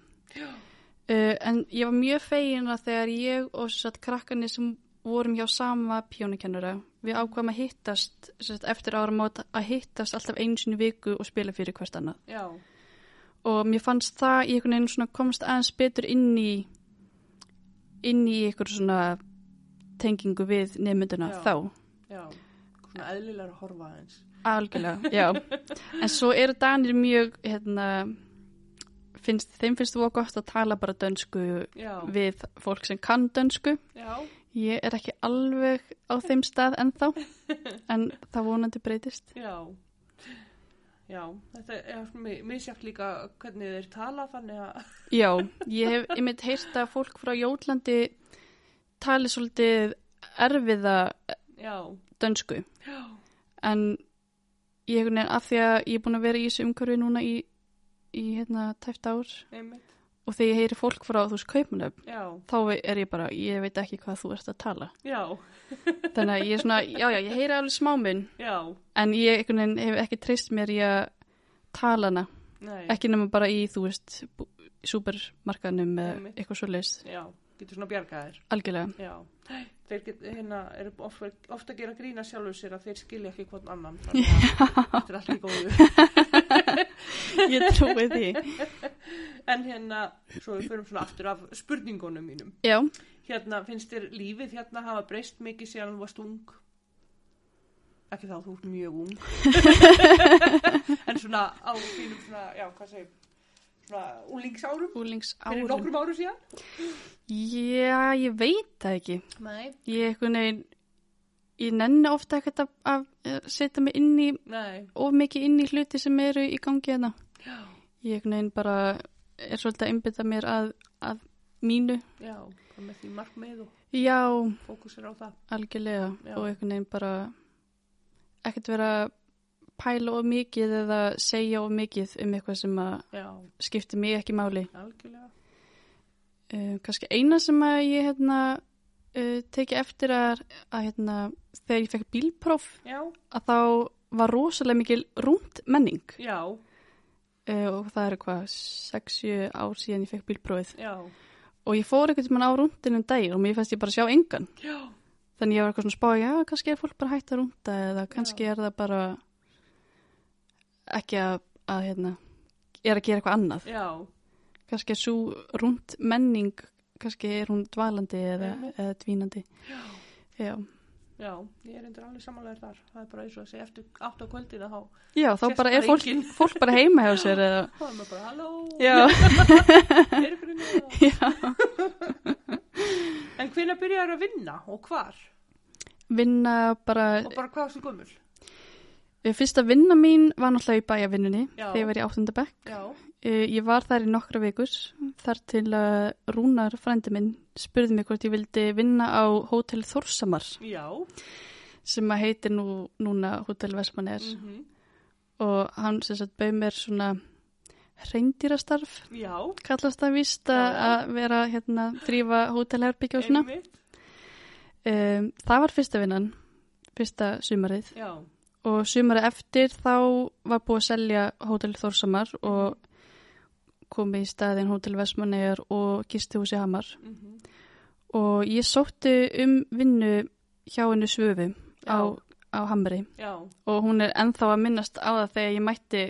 [SPEAKER 2] Uh, en ég var mjög fegin að þegar ég og satt, krakkarnir sem vorum hjá sama pjónukennara, við ákvæmum að hittast satt, eftir áramót að hittast alltaf einu sinni viku og spila fyrir hvert annað.
[SPEAKER 1] Já,
[SPEAKER 2] Og mér fannst það í einhvern veginn svona komst aðeins betur inn í inn í einhver svona tengingu við nefnduna
[SPEAKER 1] Já.
[SPEAKER 2] þá.
[SPEAKER 1] já. Svona eðlilega að horfa aðeins.
[SPEAKER 2] Algjörlega, já. En svo eru Danir mjög, hérna, finnst, þeim finnst þú gott að tala bara dönsku
[SPEAKER 1] Já,
[SPEAKER 2] við fólk sem kann dönsku.
[SPEAKER 1] já,
[SPEAKER 2] Ég er ekki alveg á þeim stað ennþá, en það vonandi breytist.
[SPEAKER 1] já. Já, þetta er mi- misjafnt líka hvernig þeir tala, þannig að,
[SPEAKER 2] Já, ég hef einmitt heyrt að fólk frá Jólandi tali svolítið erfiða
[SPEAKER 1] já,
[SPEAKER 2] dönsku.
[SPEAKER 1] já,
[SPEAKER 2] En ég einhvern veginn af því að ég er búin að vera í þessu umhverfi núna í, í hérna tæft ár
[SPEAKER 1] einmitt,
[SPEAKER 2] og þegar ég heyri fólk frá þú veist kaupunöfn þá er ég bara, ég veit ekki hvað þú ert að tala.
[SPEAKER 1] já,
[SPEAKER 2] Þannig að ég er svona, já, já, ég heyri alveg smáminn,
[SPEAKER 1] já,
[SPEAKER 2] en ég veginn hef ekki treyst mér í að tala hana.
[SPEAKER 1] nei,
[SPEAKER 2] Ekki nema bara í, þú veist, súpermarkaðnum eða eitthvað svo leist.
[SPEAKER 1] já, getur svona bjargaðir.
[SPEAKER 2] Algjörlega.
[SPEAKER 1] Já, þeir get, hérna, eru ofta, ofta að gera grína sjálfur sér að þeir skilja ekki hvern annan, þetta er allt í góðu.
[SPEAKER 2] Ég trúi því.
[SPEAKER 1] En hérna, svo við förum svona aftur af spurningunum mínum.
[SPEAKER 2] Já,
[SPEAKER 1] Hérna, finnst þér lífið hérna hafa breyst mikið síðan þú varst ung? Ekki þá, þú ert mjög ung. en svona á þínum svona, já, hvað segir, svona úlingsárum?
[SPEAKER 2] úlingsárum.
[SPEAKER 1] Fyrir nokkrum árum síðan?
[SPEAKER 2] Já, ég veit það ekki.
[SPEAKER 1] Nei.
[SPEAKER 2] Ég einhvern veginn, ég nenni ofta ekkert að, að eh, setja mig inn í,
[SPEAKER 1] Nei.
[SPEAKER 2] of mikið inn í hluti sem eru í gangi hérna. Ég bara er svolítið að einbytta mér að, að mínu.
[SPEAKER 1] Já, hvað með því markmið og
[SPEAKER 2] Já,
[SPEAKER 1] fókusir á það.
[SPEAKER 2] algjörlega.
[SPEAKER 1] Já.
[SPEAKER 2] Og einhvern veginn bara ekkert vera pæla of mikið eða segja of mikið um eitthvað sem að
[SPEAKER 1] Já,
[SPEAKER 2] skiptir mig ekki máli.
[SPEAKER 1] algjörlega.
[SPEAKER 2] Uh, kannski eina sem að ég hérna, uh, teki eftir að, að hérna, þegar ég fekk bílpróf
[SPEAKER 1] Já,
[SPEAKER 2] að þá var rosalega mikil rúnd menning. Uh, og það eru hvað 6-7 ár síðan ég fekk bílprófið.
[SPEAKER 1] Já,
[SPEAKER 2] og ég fór einhvern veginn á rúndinum daginn og mér fannst ég bara sjá engan.
[SPEAKER 1] Já,
[SPEAKER 2] þannig ég var eitthvað svona spá, já, kannski er fólk bara hægt að rúnda eða kannski er það bara ekki að, að hérna, er að gera eitthvað annað. Kannski er svo rúnd menning kannski er hún dvalandi eða, eða dvínandi
[SPEAKER 1] já,
[SPEAKER 2] já,
[SPEAKER 1] já, ég er endur alveg samanlegar þar. Það er bara eins og að segja eftir átt á kvöldina þá,
[SPEAKER 2] já þá bara er fólk, fólk bara heima hjá sér eða,
[SPEAKER 1] þá er maður bara, halló, er í það?
[SPEAKER 2] já
[SPEAKER 1] En hvenær byrjar að vinna og hvar?
[SPEAKER 2] vinna bara
[SPEAKER 1] Og bara hvað sem?
[SPEAKER 2] Eh, Fyrsta vinna mín var náttúrulega í bæjavinnunni þegar ég var í áttundabekk.
[SPEAKER 1] Já,
[SPEAKER 2] Ég var þar í nokkra vikur þar til að Rúnar frændi minn spurði mig hvort ég vildi vinna á Hótel Þórsamar
[SPEAKER 1] já,
[SPEAKER 2] sem að heitir nú núna Hótel Vestmanner
[SPEAKER 1] mm
[SPEAKER 2] og hann sem sagt bauð mér svona reyndýrastarf
[SPEAKER 1] já,
[SPEAKER 2] kallast það víst að vera hérna þrýfa hótelherbyggja og svona. Um, það var fyrsta vinnan, fyrsta sumarið.
[SPEAKER 1] Já,
[SPEAKER 2] og sumarið eftir þá var búið að selja Hótel Þórsamar og komið í staðin Hótel Vestmannegar og Gistihúsi Hamar.
[SPEAKER 1] Mm
[SPEAKER 2] og ég sótti um vinnu hjá henni Svöfu á, á Hamri.
[SPEAKER 1] Já,
[SPEAKER 2] og hún er ennþá að minnast á það þegar ég mætti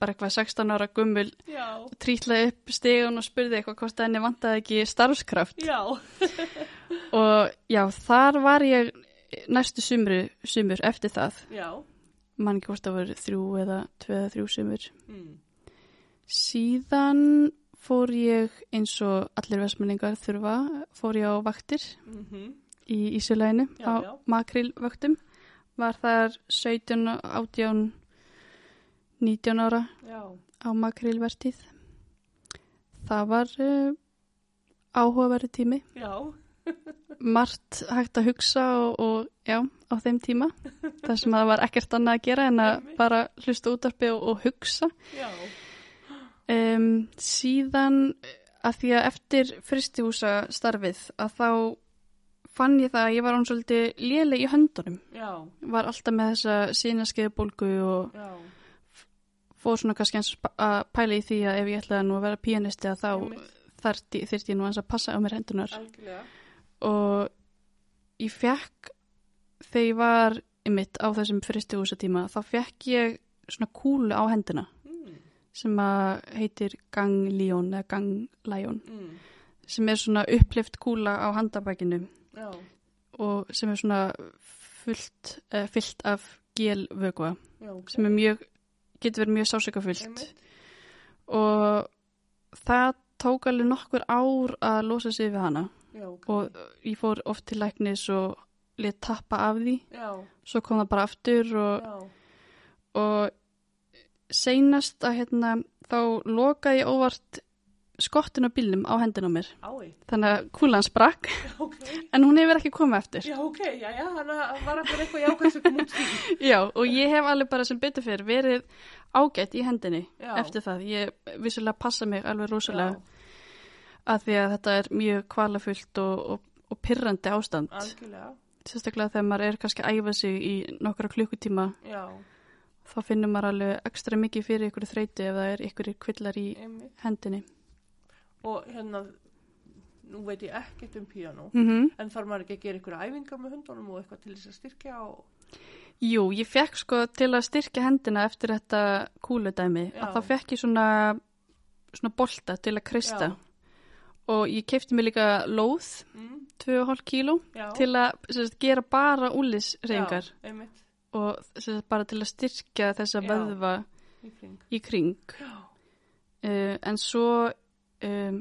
[SPEAKER 2] bara eitthvað 16 ára gummul trítlaði upp stegun og spurði eitthvað hvort henni vantaði ekki starfskraft.
[SPEAKER 1] Já,
[SPEAKER 2] og já, þar var ég næstu sumru, sumur eftir það.
[SPEAKER 1] Já,
[SPEAKER 2] mann ekki hvort það voru þrjú eða tvö eða þrjú sumur.
[SPEAKER 1] Mm.
[SPEAKER 2] Síðan fór ég eins og allir vestmenningar þurfa, fór ég á vaktir
[SPEAKER 1] Mm
[SPEAKER 2] í Ísuleginu á
[SPEAKER 1] já.
[SPEAKER 2] makrílvöktum. Var þar 17, 18, 19 ára
[SPEAKER 1] Já.
[SPEAKER 2] á makrílvertíð. Það var uh, áhugaverði tími.
[SPEAKER 1] Já.
[SPEAKER 2] Margt hægt að hugsa og, og já, á þeim tíma. Það sem að það var ekkert annað að gera en að bara hlusta útarpi og, og hugsa.
[SPEAKER 1] Já.
[SPEAKER 2] Um, síðan að því að eftir fristihúsa starfið að þá fann ég það að ég var án svolítið léleg í höndunum.
[SPEAKER 1] Já.
[SPEAKER 2] Var alltaf með þessa sínaskeiðbólgu og
[SPEAKER 1] Já.
[SPEAKER 2] fór svona kannski eins að pæla í því að ef ég ætlaði nú að vera píanisti að þá þarfti, þyrfti ég nú eins að passa á mér hendunar.
[SPEAKER 1] Algjörlega.
[SPEAKER 2] Og ég fekk, þegar ég var ymitt á þessum fristihúsa tíma, þá fekk ég svona kúlu á henduna. Sem heitir ganglíón eða ganglæjón.
[SPEAKER 1] Mm.
[SPEAKER 2] sem er svona upplift kúla á handabækinu
[SPEAKER 1] Já.
[SPEAKER 2] og sem er svona fullt, uh, fyllt af gelvögva
[SPEAKER 1] Já. ok.
[SPEAKER 2] sem mjög, getur verið mjög sásökafullt
[SPEAKER 1] Einmitt.
[SPEAKER 2] og það tók alveg nokkur ár að losa sig við hana
[SPEAKER 1] Já. ok.
[SPEAKER 2] og ég fór oft til læknis og let tappa af því
[SPEAKER 1] Já.
[SPEAKER 2] svo kom það bara aftur og, og seinast að hérna þá lokaði ég óvart skottun á bílnum á hendina á mér
[SPEAKER 1] Ái.
[SPEAKER 2] þannig að kúlan sprakk
[SPEAKER 1] Já. Ok.
[SPEAKER 2] en hún hefur ekki komið eftir
[SPEAKER 1] Já. Ok. Já. Já. Að var alltaf eitthvað jákvæð sem kom út í.
[SPEAKER 2] Já, og ég hef alveg bara sem betur fyrir verið ágætt í hendinni
[SPEAKER 1] Já.
[SPEAKER 2] eftir það. Ég vissulega passa mig alveg rosalega að því að þetta er mjög kvalafullt og, og, og pyrrandi ástand.
[SPEAKER 1] Algjörlega.
[SPEAKER 2] Sérstaklega þegar maður er kannski að æfa sig í nokkra klukkutíma
[SPEAKER 1] Já.
[SPEAKER 2] Þá finnur maður alveg ekstra mikið fyrir ykkur þreyti ef það er ykkur kvillar í
[SPEAKER 1] Einmitt.
[SPEAKER 2] hendinni.
[SPEAKER 1] Og hérna, nú veit ég ekkert um píanó.
[SPEAKER 2] Mm -hmm.
[SPEAKER 1] En þarf maður ekki að gera ykkur æfingar með hundunum og eitthvað til þess að styrkja og...
[SPEAKER 2] Jú, ég fekk sko til að styrkja hendina eftir þetta kúludæmi
[SPEAKER 1] Já.
[SPEAKER 2] að þá fekk ég svona, svona bolta til að krista
[SPEAKER 1] Já.
[SPEAKER 2] og ég keipti mig líka lóð
[SPEAKER 1] Mm.
[SPEAKER 2] 2,5 kíló til að sagt, gera bara úlisreyingar
[SPEAKER 1] Já. Einmitt.
[SPEAKER 2] Og bara til að styrkja þessa
[SPEAKER 1] Já.
[SPEAKER 2] vöðva
[SPEAKER 1] Í kring.
[SPEAKER 2] í kring uh, en svo um,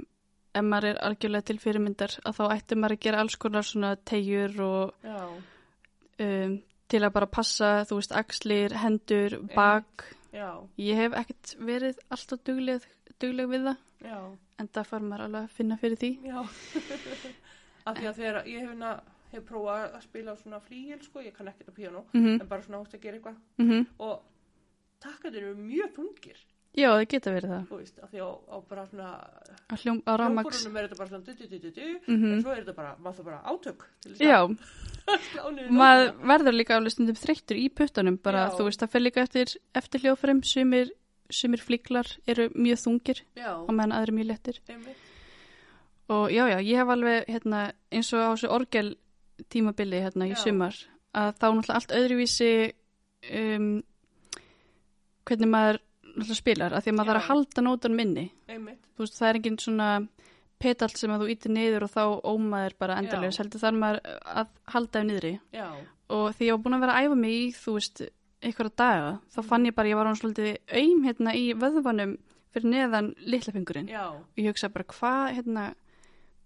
[SPEAKER 2] ef maður er algjörlega til fyrirmyndar að þá ætti maður að gera alls konar svona tegjur og um, til að bara passa, þú veist, axlir, hendur, bak ég hef ekkert verið alltaf dugleg, dugleg við það
[SPEAKER 1] Já.
[SPEAKER 2] en það fær maður alveg að finna fyrir því.
[SPEAKER 1] Af því að þegar ég hef, hérna, hef prófað að spila á svona flígil, sko, ég kann ekkert á píanó,
[SPEAKER 2] mm
[SPEAKER 1] en bara svona átt að gera eitthvað.
[SPEAKER 2] -hmm.
[SPEAKER 1] Og takkandir eru mjög þungir,
[SPEAKER 2] Já, það geta verið það
[SPEAKER 1] þú veist, af því á, á bara svona,
[SPEAKER 2] að hljóm á
[SPEAKER 1] hljómborunum er þetta bara svona du-du-du-du-du,
[SPEAKER 2] Mhm.
[SPEAKER 1] en svo er þetta bara, maður það bara átök
[SPEAKER 2] Já, maður verður líka alveg stundum þreyttur í puttunum bara,
[SPEAKER 1] Já.
[SPEAKER 2] þú veist, það fer líka eftir, eftir hljóðfærum sumir, sumir flíklar eru mjög þungir
[SPEAKER 1] Já,
[SPEAKER 2] og meðan aðri mjög lettir
[SPEAKER 1] einmitt.
[SPEAKER 2] og já, já, ég hef alveg hérna, eins og á þessu orgel tímabili hérna í
[SPEAKER 1] Já.
[SPEAKER 2] sumar að þá náttúrulega allt öðruvísi um, hvernig maður náttúrulega spilar, að því að maður
[SPEAKER 1] Já.
[SPEAKER 2] þarf að halda nótunum inni
[SPEAKER 1] Einmitt.
[SPEAKER 2] þú veist, það er engin svona petalt sem að þú ítir niður og þá ómaður bara endalega, heldur þar maður að halda ef niðri
[SPEAKER 1] Já,
[SPEAKER 2] og því ég var búin að vera að æfa mig í, þú veist, einhverja daga, þá fann ég bara, ég var hann svolítið aum hérna í vöðvanum fyrir neðan litlafingurinn og ég hugsa bara, hvað, hérna,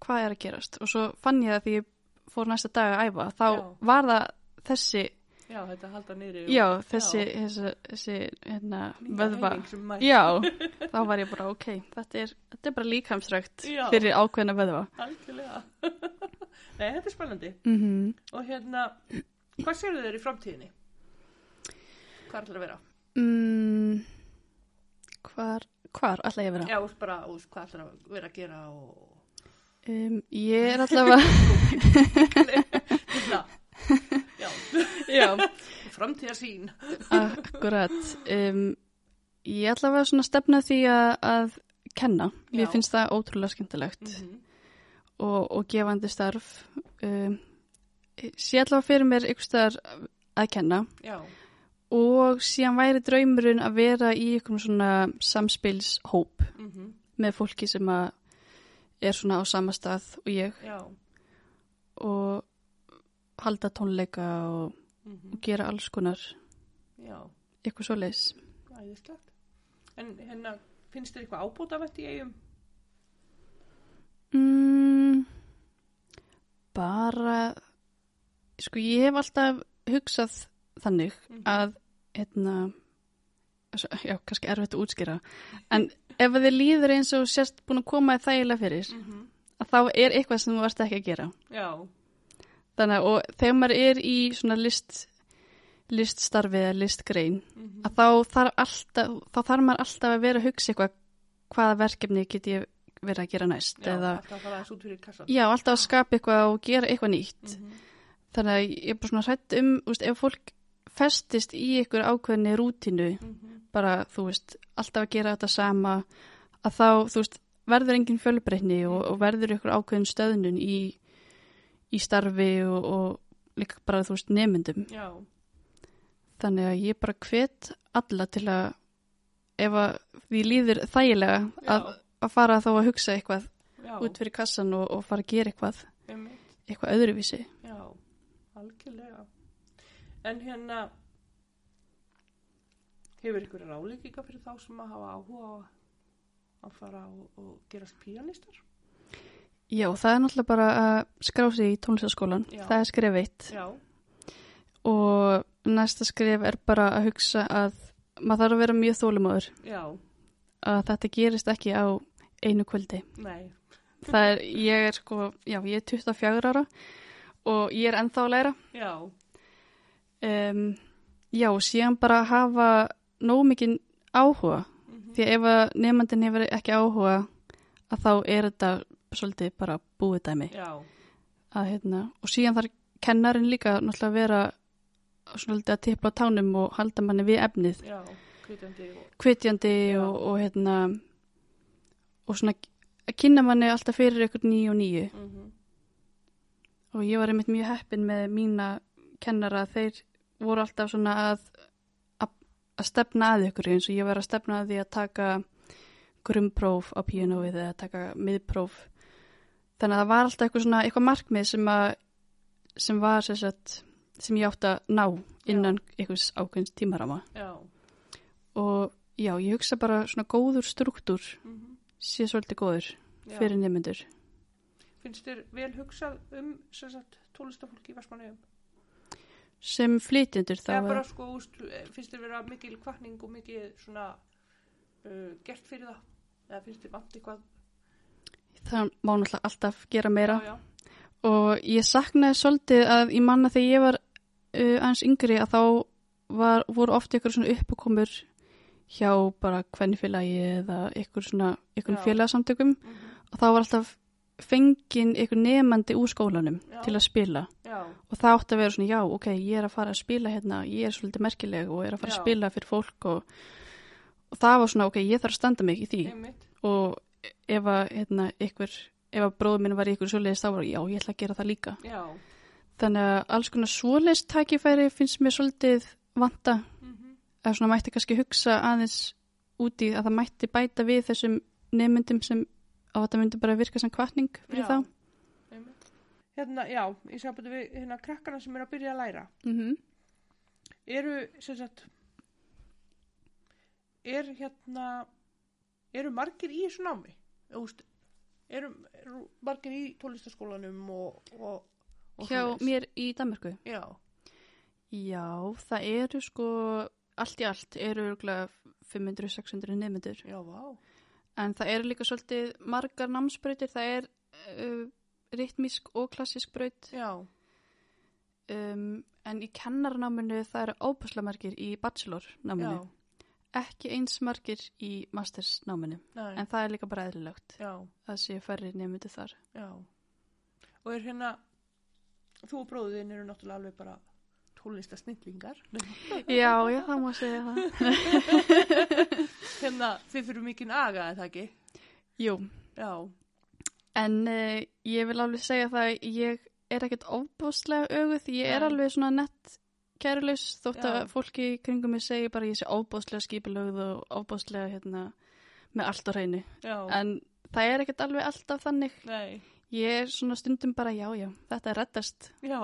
[SPEAKER 2] hvað er að gerast? Og svo fann ég það því ég fór næsta dag að æfa, þá
[SPEAKER 1] Já.
[SPEAKER 2] var það þessi,
[SPEAKER 1] já, þetta halda og-
[SPEAKER 2] já, þessi, þessi, þessi hérna, vöðva. Já, þá var ég bara, ok, þetta er, þetta er bara líkamsrækt
[SPEAKER 1] Já.
[SPEAKER 2] fyrir ákveðna vöðva.
[SPEAKER 1] Algjörlega. Nei, þetta er spennandi.
[SPEAKER 2] Mm
[SPEAKER 1] Og hérna, hvað sérðu þeir í framtíðinni? Hvað ætlar að vera?
[SPEAKER 2] mm, hvar, hvar ætla ég að vera?
[SPEAKER 1] Já, bara, hvað ætlar að vera að gera og...
[SPEAKER 2] Um, ég er allavega,
[SPEAKER 1] já,
[SPEAKER 2] já,
[SPEAKER 1] framtíðarsýn.
[SPEAKER 2] akkurat, um, ég að vera svona stefna því að, að kenna.
[SPEAKER 1] Já.
[SPEAKER 2] finnst það ótrúlega skemmtilegt.
[SPEAKER 1] Mm
[SPEAKER 2] og, og gefandi starf um, sé allavega fyrir mér ykkur staðar að kenna
[SPEAKER 1] Já,
[SPEAKER 2] og síðan væri draumurinn að vera í ykkur svona samspilshóp
[SPEAKER 1] mm
[SPEAKER 2] með fólki sem að er svona á sama stað og ég
[SPEAKER 1] já,
[SPEAKER 2] og halda tónleika og,
[SPEAKER 1] mm
[SPEAKER 2] og gera alls konar
[SPEAKER 1] Já,
[SPEAKER 2] eitthvað svo leis.
[SPEAKER 1] æðislegt. En hérna, finnst þér eitthvað ábútavett í eigum?
[SPEAKER 2] Mm, bara, sko ég hef alltaf hugsað þannig
[SPEAKER 1] Mhm.
[SPEAKER 2] að, hérna, já, kannski erfitt að útskýra, en ef að þið líður eins og sérst búin að koma þægilega fyrir,
[SPEAKER 1] Mm -hmm.
[SPEAKER 2] að þá er eitthvað sem þú varst ekki að gera.
[SPEAKER 1] Já,
[SPEAKER 2] Þannig að, þegar maður er í svona list, liststarfi eða listgrein,
[SPEAKER 1] mm
[SPEAKER 2] að þá þarf alltaf, þá þarf maður alltaf að vera að hugsa eitthvað hvaða verkefni get ég verið að gera næst
[SPEAKER 1] já,
[SPEAKER 2] eða,
[SPEAKER 1] alltaf að fara aðeins út fyrir kassan.
[SPEAKER 2] já, alltaf að skapa eitthvað og gera eitthvað nýtt.
[SPEAKER 1] Mm
[SPEAKER 2] Þannig að ég er bara svona hrætt um, veist, ef fólk festist í einhver ákveðni rútínu,
[SPEAKER 1] -hmm.
[SPEAKER 2] bara, þú veist, alltaf að gera þetta sama, að þá, þú veist, verður engin fjölbreytni og, og verður einhver ákveðin stöðnun í, í starfi og, og líka bara, þú veist, nemyndum.
[SPEAKER 1] Já,
[SPEAKER 2] Þannig að ég bara hvet alla til að, ef að því líður þægilega, að, að fara þá að hugsa eitthvað
[SPEAKER 1] já,
[SPEAKER 2] út fyrir kassan og, og fara að gera eitthvað,
[SPEAKER 1] einmitt.
[SPEAKER 2] eitthvað öðruvísi.
[SPEAKER 1] Já, algjörlega. En hérna, hefur ykkur ráleikinga fyrir þá sem að hafa áhuga á að fara og, og gerast píanistar?
[SPEAKER 2] Já, það er náttúrulega bara að skrá sig í tónlistaskólan. Það er skref eitt.
[SPEAKER 1] Já,
[SPEAKER 2] Og næsta skref er bara að hugsa að maður þarf að vera mjög þólumóður.
[SPEAKER 1] já,
[SPEAKER 2] Að þetta gerist ekki á einu kvöldi.
[SPEAKER 1] nei,
[SPEAKER 2] Það er, ég er sko, já, ég er 24 ára og ég er ennþá að læra.
[SPEAKER 1] já,
[SPEAKER 2] Um, já, síðan bara hafa nóg mikið áhuga.
[SPEAKER 1] mm
[SPEAKER 2] Því að ef að nefndin hefur ekki áhuga að þá er þetta svolítið bara búið dæmi. Að, hérna, og síðan þarf kennarinn líka náttúrulega að vera svolítið að tipla á tánum og halda manni við efnið.
[SPEAKER 1] já, kvitandi og,
[SPEAKER 2] Hvetjandi
[SPEAKER 1] Já.
[SPEAKER 2] og, og hérna og svona að kynna manni alltaf fyrir ykkur nýju og nýju.
[SPEAKER 1] mm
[SPEAKER 2] Og ég var einmitt mjög heppin með mína kennara þeir voru alltaf svona að, að, að stefna að ykkur eins og ég var að stefna að því að taka grunnpróf á píanóið eða taka miðpróf. Þannig að það var alltaf eitthvað svona eitthvað markmið sem að sem var sagt, sem ég átti að ná innan einhvers ákveðins tímarama.
[SPEAKER 1] já,
[SPEAKER 2] Og já, ég hugsa bara svona góður struktúr
[SPEAKER 1] mm
[SPEAKER 2] sé svolítið góður
[SPEAKER 1] já.
[SPEAKER 2] fyrir nemyndur.
[SPEAKER 1] Finnst þér vel hugsað um sagt tólistafólki í Vestmannaugum?
[SPEAKER 2] Sem flytjendur þá
[SPEAKER 1] er- bara sko, úst, finnst þér vera mikil kvartning og mikil svona uh, gert fyrir það? Eða finnst þér vant eitthvað?
[SPEAKER 2] það má náttúrulega alltaf gera meira.
[SPEAKER 1] Já, já,
[SPEAKER 2] og ég saknaði svolítið að ég manna þegar ég var uh, aðeins yngri að þá var, voru oft ykkur svona uppkomur hjá bara kvennfélagi eða ykkur svona ykkur
[SPEAKER 1] Já.
[SPEAKER 2] félagsamtökum
[SPEAKER 1] mm
[SPEAKER 2] og þá var alltaf fengin ykkur nefandi úr skólanum
[SPEAKER 1] Já.
[SPEAKER 2] til að spila.
[SPEAKER 1] Já,
[SPEAKER 2] og það átti að vera svona já ok, ég er að fara að spila hérna ég er svolítið merkileg og er að fara
[SPEAKER 1] Já.
[SPEAKER 2] að spila fyrir fólk og, og það var svona ok, ég þarf að standa mig í því.
[SPEAKER 1] Einmitt,
[SPEAKER 2] og ef að hérna ykkur ef að bróður minn var í ykkur svoleiðis þá var já, ég ætla að gera það líka.
[SPEAKER 1] Já,
[SPEAKER 2] Þannig að alls konar svoleist tækifæri finnst mér svolítið vanta.
[SPEAKER 1] Mm
[SPEAKER 2] eða svona mætti kannski hugsa aðeins úti að það mætti bæta við þessum nefnundum sem á þetta myndi bara virka sem kvartning fyrir
[SPEAKER 1] Já.
[SPEAKER 2] þá.
[SPEAKER 1] Hérna, já, ég sambandi við hérna krakkana sem eru að byrja að læra.
[SPEAKER 2] Mm -hmm.
[SPEAKER 1] Eru, sem sagt, er hérna, eru margir í þessu námi? Eru, eru margir í tólistaskólanum og, og, og
[SPEAKER 2] Hjá
[SPEAKER 1] svoleiðis?
[SPEAKER 2] mér í Danmarku.
[SPEAKER 1] Já,
[SPEAKER 2] Já, það eru sko allt í allt eru örugglega 500-600 nefnundur
[SPEAKER 1] já, vá.
[SPEAKER 2] En það eru líka svolítið margar námsbrautir, það er uh, ritmísk og klassísk braut.
[SPEAKER 1] Já,
[SPEAKER 2] um, en í kennarnáminu það eru óbúslega margir í bachelornáminu.
[SPEAKER 1] Já,
[SPEAKER 2] ekki eins margir í mastersnáminu. En það er líka bara eðlilegt
[SPEAKER 1] já,
[SPEAKER 2] að sé færri nefndu þar.
[SPEAKER 1] Já. Og er hérna, þú og bróðin eru náttúrulega alveg bara tólistasnillingar.
[SPEAKER 2] já, já, það má segja það.
[SPEAKER 1] Hérna, þið fyrir mikinn aga, er það ekki?
[SPEAKER 2] jú,
[SPEAKER 1] Já,
[SPEAKER 2] en uh, ég vil alveg segja það ég er ekkert ofbóðslega auguð ég er alveg svona nett kærulaus þótt að
[SPEAKER 1] Já.
[SPEAKER 2] fólki í kringum mig segi bara ég sé ofbóðslega skipilögð og ofbóðslega hérna með allt á hreinu. En það er ekkert alveg alltaf þannig.
[SPEAKER 1] Nei,
[SPEAKER 2] ég er svona stundum bara já, já, þetta er reddast.
[SPEAKER 1] Já,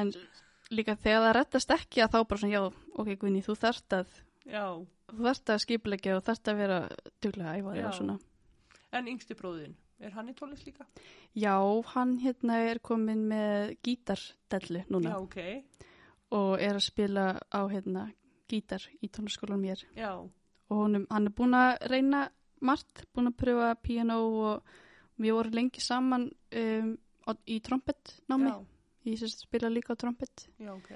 [SPEAKER 2] en líka þegar það rettast ekki að þá bara svona, já, ok, Guðni, þú þarft að,
[SPEAKER 1] Já,
[SPEAKER 2] þú þarft að skipulegja og þarft að vera duglega að æfa þig
[SPEAKER 1] Já.
[SPEAKER 2] og svona.
[SPEAKER 1] en yngsti bróðin, er hann í tónlist líka?
[SPEAKER 2] Já, hann hérna er komin með gítardellu núna.
[SPEAKER 1] Já, ok,
[SPEAKER 2] og er að spila á hérna gítar í tónlaskólanum mér.
[SPEAKER 1] Já,
[SPEAKER 2] og honum, hann er búin að reyna margt, búin að pröfa piano og við vorum lengi saman um, í trompet námi,
[SPEAKER 1] já,
[SPEAKER 2] ég sérst spila líka á trompet.
[SPEAKER 1] Já, ok,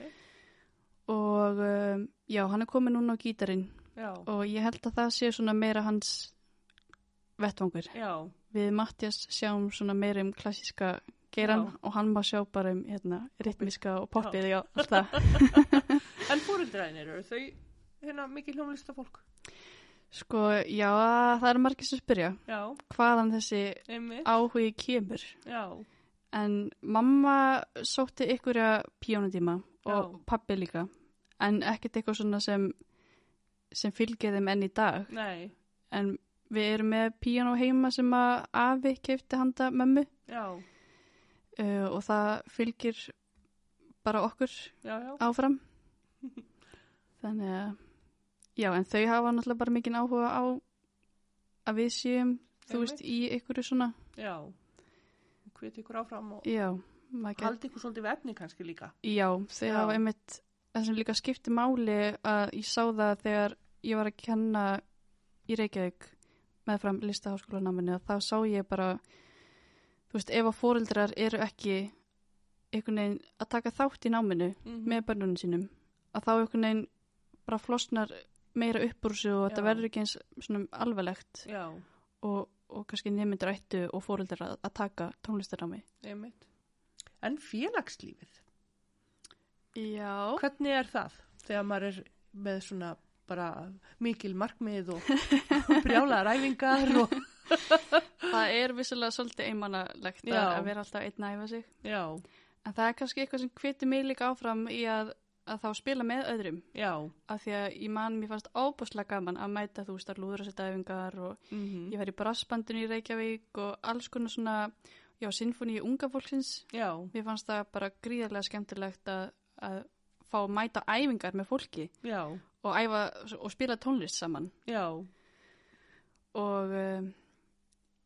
[SPEAKER 2] og um, já, hann er komin núna á gítarinn.
[SPEAKER 1] Já,
[SPEAKER 2] og ég held að það sé svona meira hans vettvangur.
[SPEAKER 1] já,
[SPEAKER 2] Við Mattias sjáum svona meira um klassíska geiran
[SPEAKER 1] Já.
[SPEAKER 2] og hann má sjá bara um hérna, ritmiska og poppið, já, allt það.
[SPEAKER 1] en fóreldræðinir eru þau hérna mikið hljómlista fólk?
[SPEAKER 2] Sko, já, það eru margir sem spyrja.
[SPEAKER 1] Já,
[SPEAKER 2] hvaðan þessi
[SPEAKER 1] einmitt,
[SPEAKER 2] áhugi kemur.
[SPEAKER 1] já,
[SPEAKER 2] En mamma sótti ykkurja píónutíma og
[SPEAKER 1] Já.
[SPEAKER 2] pappi líka, en ekkert eitthvað svona sem, sem fylgir þeim enn í dag.
[SPEAKER 1] nei,
[SPEAKER 2] En við erum með píónu heima sem að afi keipti handa mömmu.
[SPEAKER 1] Já,
[SPEAKER 2] uh, og það fylgir bara okkur
[SPEAKER 1] já, já,
[SPEAKER 2] áfram. Þannig að, já, en þau hafa náttúrulega bara mikinn áhuga á að við séum, þú veist, í ykkur svona,
[SPEAKER 1] já, hviti ykkur áfram og
[SPEAKER 2] get,
[SPEAKER 1] haldi ykkur svolítið við efni kannski líka.
[SPEAKER 2] já, þau
[SPEAKER 1] Já.
[SPEAKER 2] hafa einmitt, það sem líka skipti máli að ég sá það þegar ég var að kenna í Reykjavík meðfram listaháskólanáminu að þá sá ég bara, þú veist, ef að fóreldrar eru ekki einhvern veginn að taka þátt í náminu
[SPEAKER 1] Mm
[SPEAKER 2] með börnunum sínum að þá einhvern veginn bara flosnar meira upp úr sig og þetta
[SPEAKER 1] Já.
[SPEAKER 2] verður ekki eins
[SPEAKER 1] Já,
[SPEAKER 2] og, og kannski nemyndur ættu og fóreldrar að, að taka tónlistarámi.
[SPEAKER 1] En félagslífið,
[SPEAKER 2] Já.
[SPEAKER 1] hvernig er það þegar maður er með svona bara mikil markmið og brjálaðar æfingar og
[SPEAKER 2] Það er vissilega svolítið einmannalegt að, vera alltaf einn að æfa sig.
[SPEAKER 1] já,
[SPEAKER 2] En það er kannski eitthvað sem hviti mig líka áfram í að, að þá spila með öðrum.
[SPEAKER 1] já,
[SPEAKER 2] Af því að ég man, mér fannst ábúslega gaman að mæta þú veist að lúðra sér dæfingar og
[SPEAKER 1] mm
[SPEAKER 2] ég var í brassbandinu í Reykjavík og alls konar svona, já, sinfoni í unga fólksins.
[SPEAKER 1] já,
[SPEAKER 2] Mér fannst það bara gríðarlega skemmtilegt að, að fá að mæta æfingar með fólki
[SPEAKER 1] já,
[SPEAKER 2] og æfa og spila tónlist saman.
[SPEAKER 1] já,
[SPEAKER 2] Og um,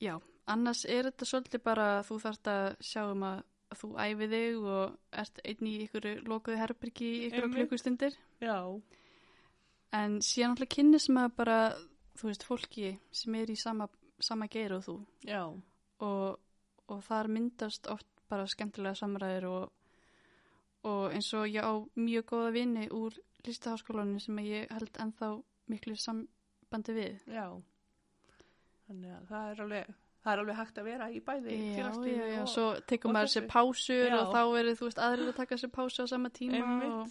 [SPEAKER 2] já, annars er þetta svolítið bara að þú þarft að sjá um að, að þú æfi þig og ert einn í ykkur lokuðu herbyrgi í ykkur klukkustundir.
[SPEAKER 1] já,
[SPEAKER 2] En síðan alltaf kynnist maður bara, þú veist, fólki sem er í sama, sama geir og þú
[SPEAKER 1] já,
[SPEAKER 2] og, og þar myndast oft bara skemmtilega samræður og, og eins og ég á mjög góða vini úr listaháskólanum sem ég held ennþá miklu sambandi við.
[SPEAKER 1] já. Þannig að það er alveg, það er alveg hægt að vera í bæði
[SPEAKER 2] Já, já, já,
[SPEAKER 1] og
[SPEAKER 2] svo tekur
[SPEAKER 1] og
[SPEAKER 2] maður sér pásur
[SPEAKER 1] Já.
[SPEAKER 2] og þá eru, þú veist, aðrir að taka sér pásu á sama tíma
[SPEAKER 1] Einmitt.
[SPEAKER 2] og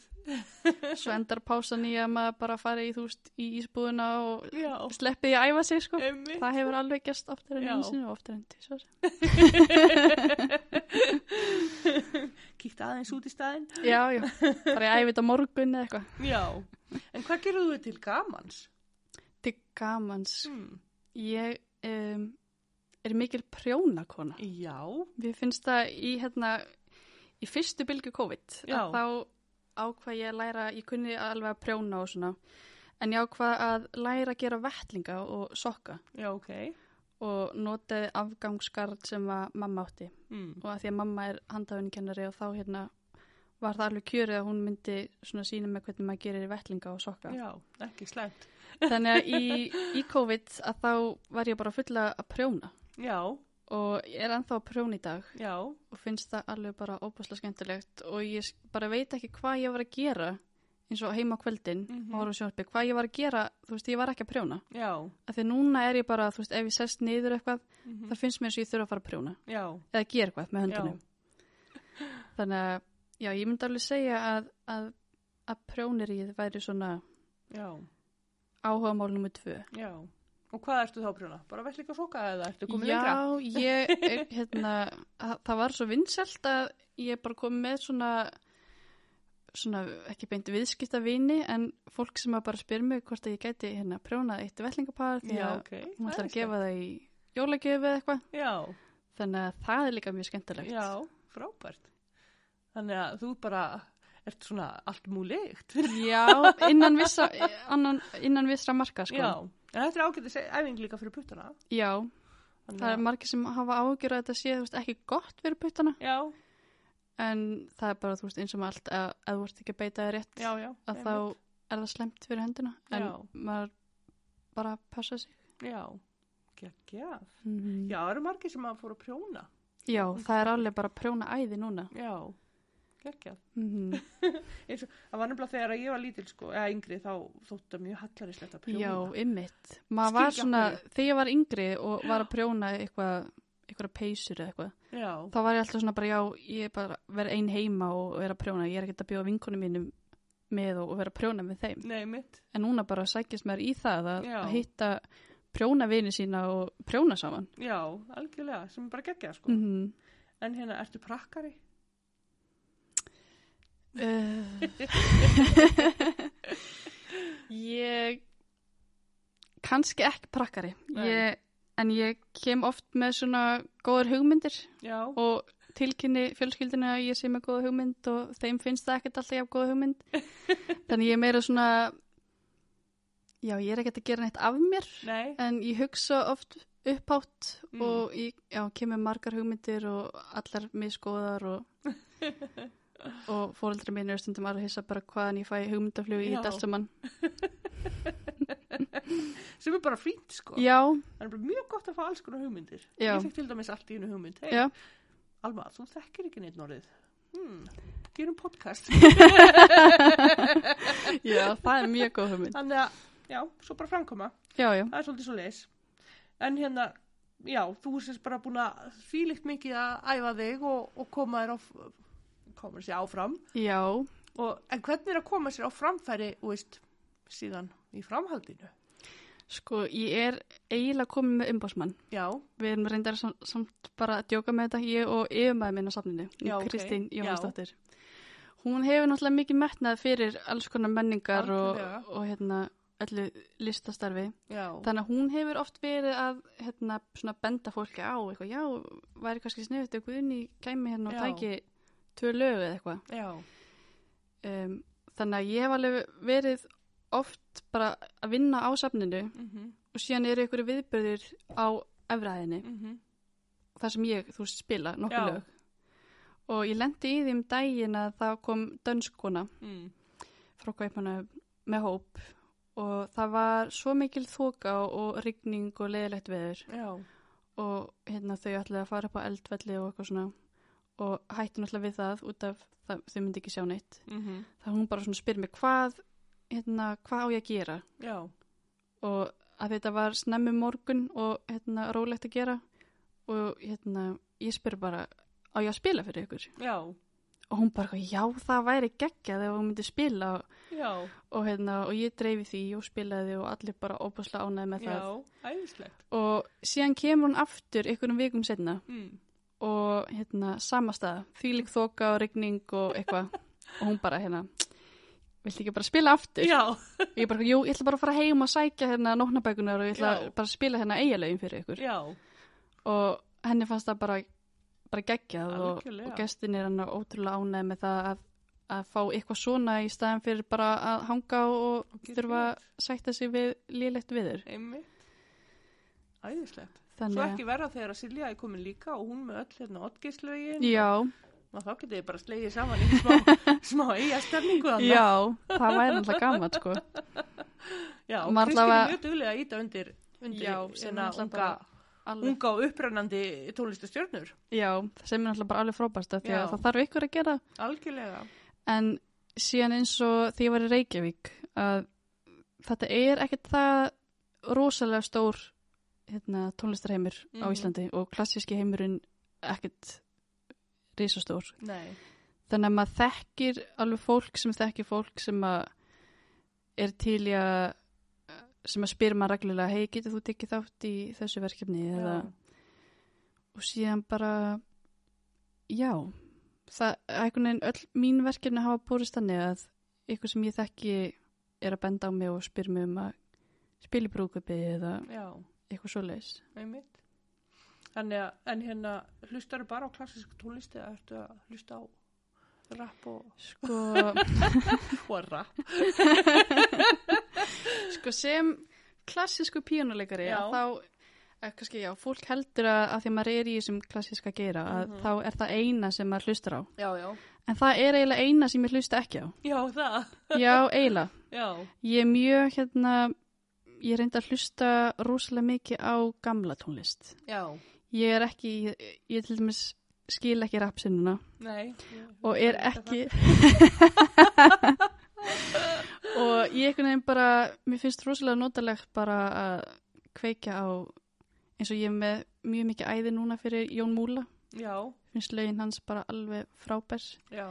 [SPEAKER 2] svo endar pásan í að maður bara fari í, þú veist, í ísbúðuna og
[SPEAKER 1] já,
[SPEAKER 2] sleppi því að æfa sig, sko.
[SPEAKER 1] einmitt.
[SPEAKER 2] Það hefur alveg gæst oftar en
[SPEAKER 1] Já.
[SPEAKER 2] einu sinni og oftar en tísvar.
[SPEAKER 1] Kíkt aðeins út í staðinn.
[SPEAKER 2] Já, já, bara ég æfi þetta morgun eða eitthvað.
[SPEAKER 1] Já, en hvað gerðu þú til gamans?
[SPEAKER 2] Til gamans.
[SPEAKER 1] Hmm.
[SPEAKER 2] Ég um, er mikil prjónakona.
[SPEAKER 1] Já,
[SPEAKER 2] Við finnst það í, hérna, í fyrstu bylgu COVID.
[SPEAKER 1] Já.
[SPEAKER 2] Að þá ákvað ég að læra, ég kunni alveg að prjóna og svona. En ég ákvað að læra að gera vettlinga og sokka.
[SPEAKER 1] já, ok.
[SPEAKER 2] Og notaði afgangsgard sem að mamma átti.
[SPEAKER 1] Mm.
[SPEAKER 2] Og að því að mamma er handafinnukennari og þá hérna var það alveg kjörið að hún myndi svona sína með hvernig maður gerir vettlinga og sokka.
[SPEAKER 1] Já, ekki slæmt.
[SPEAKER 2] Þannig að í, í COVID að þá var ég bara fulla að prjóna
[SPEAKER 1] Já,
[SPEAKER 2] og ég er ennþá að prjóna í dag.
[SPEAKER 1] Já,
[SPEAKER 2] og finnst það alveg bara óbúslega skemmtilegt. Og ég bara veit ekki hvað ég var að gera eins og heima á kvöldin. Og horfa á sjónarbi, hvað ég var að gera, þú veist, ég var ekki að prjóna.
[SPEAKER 1] Já,
[SPEAKER 2] af því núna er ég bara, þú veist, ef ég sest niður eitthvað,
[SPEAKER 1] Mhm.
[SPEAKER 2] það finnst mér eins og ég þurfa að fara að prjóna.
[SPEAKER 1] Já,
[SPEAKER 2] eða gera eitthvað með
[SPEAKER 1] já,
[SPEAKER 2] höndunum þannig að, já, ég myndi alveg segja að, að, að prjónirið væri svona
[SPEAKER 1] já,
[SPEAKER 2] áhuga mál nummer tvö.
[SPEAKER 1] Já. Og hvað ertu þá að prjóna? Bara vell líka soka eða ertu komið lengra?
[SPEAKER 2] Já, ég, hérna, að, það var svo vinsælt að ég bara kom með svona, svona ekki beint viðskipta vini en fólk sem að bara spyr mig hvort að ég gæti hérna prjónað eitt vellingapar því að
[SPEAKER 1] ok.
[SPEAKER 2] hún ætlar að gefa það í jólagjöfu eða eitthvað.
[SPEAKER 1] Já,
[SPEAKER 2] Þannig að það er líka mjög skemmtilegt.
[SPEAKER 1] já, frábært. Þannig að þú bara Ertu svona allt múlegt?
[SPEAKER 2] Já, innan vissra, annan, innan vissra marka, sko.
[SPEAKER 1] Já, en þetta er ágætið æfing líka fyrir puttana.
[SPEAKER 2] Já,
[SPEAKER 1] Þannig
[SPEAKER 2] það er
[SPEAKER 1] að-
[SPEAKER 2] margir sem hafa ágjur að þetta sé, veist, ekki gott fyrir puttana,
[SPEAKER 1] Já,
[SPEAKER 2] en það er bara, veist, eins og allt, að, að þú ert ekki að beita það rétt,
[SPEAKER 1] já, já.
[SPEAKER 2] að þá er það slemt fyrir hendina, en
[SPEAKER 1] Já.
[SPEAKER 2] maður bara passa sig.
[SPEAKER 1] Já, geggjað.
[SPEAKER 2] Mm.
[SPEAKER 1] Já, það eru margir sem að fóru að prjóna.
[SPEAKER 2] Já, það er alveg bara að prjóna æði núna.
[SPEAKER 1] Já, geggjað.
[SPEAKER 2] Mm.
[SPEAKER 1] Og, það var nefnilega þegar ég var lítil, sko, eða yngri, þá þótt það mjög hallarislegt að prjóna.
[SPEAKER 2] Já, ymmit. Maður var svona, þegar ég var yngri og var að prjóna eitthvað, eitthvað peysur eða eitthvað,
[SPEAKER 1] Já,
[SPEAKER 2] þá var ég alltaf svona bara, já, ég er bara verið ein heima og vera að prjóna, ég er ekkert að bjóða vinkunum mínum með og, og vera að prjóna með þeim.
[SPEAKER 1] nei.
[SPEAKER 2] En núna bara sækist mér í það að, að hitta prjóna vini sína og prjóna saman.
[SPEAKER 1] Já, algjörlega, sem bara geggjað, sko.
[SPEAKER 2] Mm
[SPEAKER 1] En hérna, ertu prakkari?
[SPEAKER 2] Uh, ég, kannski ekki prakkari, ég, en ég kem oft með svona góður hugmyndir
[SPEAKER 1] Já,
[SPEAKER 2] og tilkynni fjölskyldinu að ég sé með góða hugmynd og þeim finnst það ekkert alltaf jafn góða hugmynd. Þannig ég er meira svona já ég er ekkert að gera neitt af mér
[SPEAKER 1] nei,
[SPEAKER 2] en ég hugsa oft upphátt
[SPEAKER 1] Mm.
[SPEAKER 2] og ég já, kemur margar hugmyndir og allar miskoðar og og fóreldri mín er stundum að hissa bara hvaðan ég fæ hugmyndaflug í þetta allt saman
[SPEAKER 1] sem er bara fínt, sko.
[SPEAKER 2] já,
[SPEAKER 1] Það er bara mjög gott að fá alls konar hugmyndir.
[SPEAKER 2] Já.
[SPEAKER 1] Ég fekk til dæmis allt í einu hugmynd. Hey,
[SPEAKER 2] já
[SPEAKER 1] Alma, þú þekkir ekki neitt norðið. Hmm, gerum podcast.
[SPEAKER 2] já, það er mjög góð hugmynd
[SPEAKER 1] Þannig að, já, svo bara framkoma.
[SPEAKER 2] já, já,
[SPEAKER 1] Það er svolítið svo leis. En hérna, já, þú sérst bara búin að þvílikt mikið að æfa þig og, og koma þér á, koma sér áfram.
[SPEAKER 2] já
[SPEAKER 1] Og, en hvernig er að koma sér á framfæri, veist, síðan í framhaldinu?
[SPEAKER 2] sko, ég er eiginlega komin með umbásmann
[SPEAKER 1] Já,
[SPEAKER 2] Við erum reyndar sam, samt bara að djóka með þetta, ég og yfirmaður minn á safninu,
[SPEAKER 1] Já.
[SPEAKER 2] Kristín
[SPEAKER 1] Já.
[SPEAKER 2] Jónsdóttir. Hún hefur náttúrulega mikið metnað fyrir alls konar menningar og, og hérna, öllu listastarfi.
[SPEAKER 1] já,
[SPEAKER 2] Þannig að hún hefur oft verið að hérna, benda fólki á eitthvað, já, væri kannski sniðut ef Guðni kæmi hérna og
[SPEAKER 1] Já.
[SPEAKER 2] tæki tvö lög eða eitthvað.
[SPEAKER 1] já,
[SPEAKER 2] Um, þannig að ég hef alveg verið oft bara að vinna á safninu
[SPEAKER 1] mhm,
[SPEAKER 2] og síðan eru ykkur viðbörðir á efraðinni.
[SPEAKER 1] mhm,
[SPEAKER 2] þar sem ég, þú spila nokkuð lög. Og ég lendi í því um daginn að það kom dönskona
[SPEAKER 1] mm,
[SPEAKER 2] frá Kaupmanna með hóp og það var svo mikil þoka og rigning og leiðilegt veður.
[SPEAKER 1] Já,
[SPEAKER 2] og hérna þau ætlaði að fara upp á eldvelli og eitthvað svona og hætti náttúrulega við það út af það, þau myndi ekki sjá neitt.
[SPEAKER 1] Mhm,
[SPEAKER 2] það hún bara svona spyr mig hvað hérna, hvað á ég að gera?
[SPEAKER 1] Já,
[SPEAKER 2] og að þetta var snemmi morgun og hérna rólegt að gera og hérna ég spyr bara á ég að spila fyrir ykkur?
[SPEAKER 1] Já,
[SPEAKER 2] og hún bara, já það væri geggjað ef hún myndi spila. Og, hérna, og ég dreifi því og spilaði og allir bara óbúslega ánæði með það.
[SPEAKER 1] já, æðislegt.
[SPEAKER 2] og síðan kemur hún aftur einhvernum vikum setna
[SPEAKER 1] Mm,
[SPEAKER 2] og hérna sama stað, þvílík þoka og rigning og eitthvað og hún bara hérna viltu ekki bara spila aftur?
[SPEAKER 1] já,
[SPEAKER 2] og ég bara, jú, ég ætla bara að fara heim og sækja hérna nótnabækunar og ég ætla
[SPEAKER 1] Já.
[SPEAKER 2] bara að spila hérna eigalögin fyrir ykkur
[SPEAKER 1] já,
[SPEAKER 2] og henni fannst það bara, bara geggjað og, og gestin er hann ótrúlega ánægð með það að, að fá eitthvað svona í staðan fyrir bara að hanga og
[SPEAKER 1] gera
[SPEAKER 2] þurfa að sætta sig við lélegt viður
[SPEAKER 1] einmitt. Æðislegt. Svo
[SPEAKER 2] þannig að,
[SPEAKER 1] ekki verða þegar að Silja er komin líka og hún með öll hérna oddgeislögin.
[SPEAKER 2] já,
[SPEAKER 1] Og þá getið þið bara slegið saman í smá, smá eiga stemningu þarna.
[SPEAKER 2] já það væri alltaf gaman sko
[SPEAKER 1] Já, og
[SPEAKER 2] Maður
[SPEAKER 1] Kristín er mjög duglega að íta undir, undir
[SPEAKER 2] Já, náttúrulega
[SPEAKER 1] unga, unga og upprennandi tónlistastjörnur.
[SPEAKER 2] já, sem er náttúrulega bara alveg frábært af því að það þarf ykkur að gera
[SPEAKER 1] Algjörlega.
[SPEAKER 2] en síðan eins og því ég var í Reykjavík að þetta er ekkert það rosalega stór hérna, tónlistarheimur á
[SPEAKER 1] Mhm.
[SPEAKER 2] Íslandi og klassíski heimurinn ekkert risastór.
[SPEAKER 1] Nei.
[SPEAKER 2] þannig að maður þekkir alveg fólk sem þekkir fólk sem að er til í að sem að spyr maður reglulega hei, getur þú tekið þátt í þessu verkefni? Eða, og síðan bara já. Það, einhvern veginn öll mín verkefni hafa búrist þannig að ykkur sem ég þekki er að benda á mig og spyr mig um að spila í brúkupi eða
[SPEAKER 1] Já,
[SPEAKER 2] eitthvað
[SPEAKER 1] einmitt. Þannig að, en hérna, hlustaru bara á klassísk tónlisti eða ertu að hlusta á rapp og,
[SPEAKER 2] Sko,
[SPEAKER 1] og rapp.
[SPEAKER 2] sko sem klassísku píjónuleikari þá, eh, kannski já, fólk heldur að, að því að maður er í þessum klassíska geira að
[SPEAKER 1] Mhm.
[SPEAKER 2] þá er það eina sem maður hlustar á.
[SPEAKER 1] Já, já.
[SPEAKER 2] En það er eiginlega eina sem ég hlusta ekki á.
[SPEAKER 1] Já, það.
[SPEAKER 2] Já, eiginlega.
[SPEAKER 1] Já.
[SPEAKER 2] Ég er mjög, hérna, ég reyndi að hlusta rosalega mikið á gamla tónlist.
[SPEAKER 1] Já.
[SPEAKER 2] Ég er ekki, ég til dæmis skil ekki rapsinnuna
[SPEAKER 1] Nei.
[SPEAKER 2] og er ekki og ég einhvern veginn bara mér finnst rosalega notalegt bara að kveikja á eins og ég er með mjög mikið æði núna fyrir Jón Múla
[SPEAKER 1] Já,
[SPEAKER 2] finnst lögin hans bara alveg frábærs
[SPEAKER 1] já,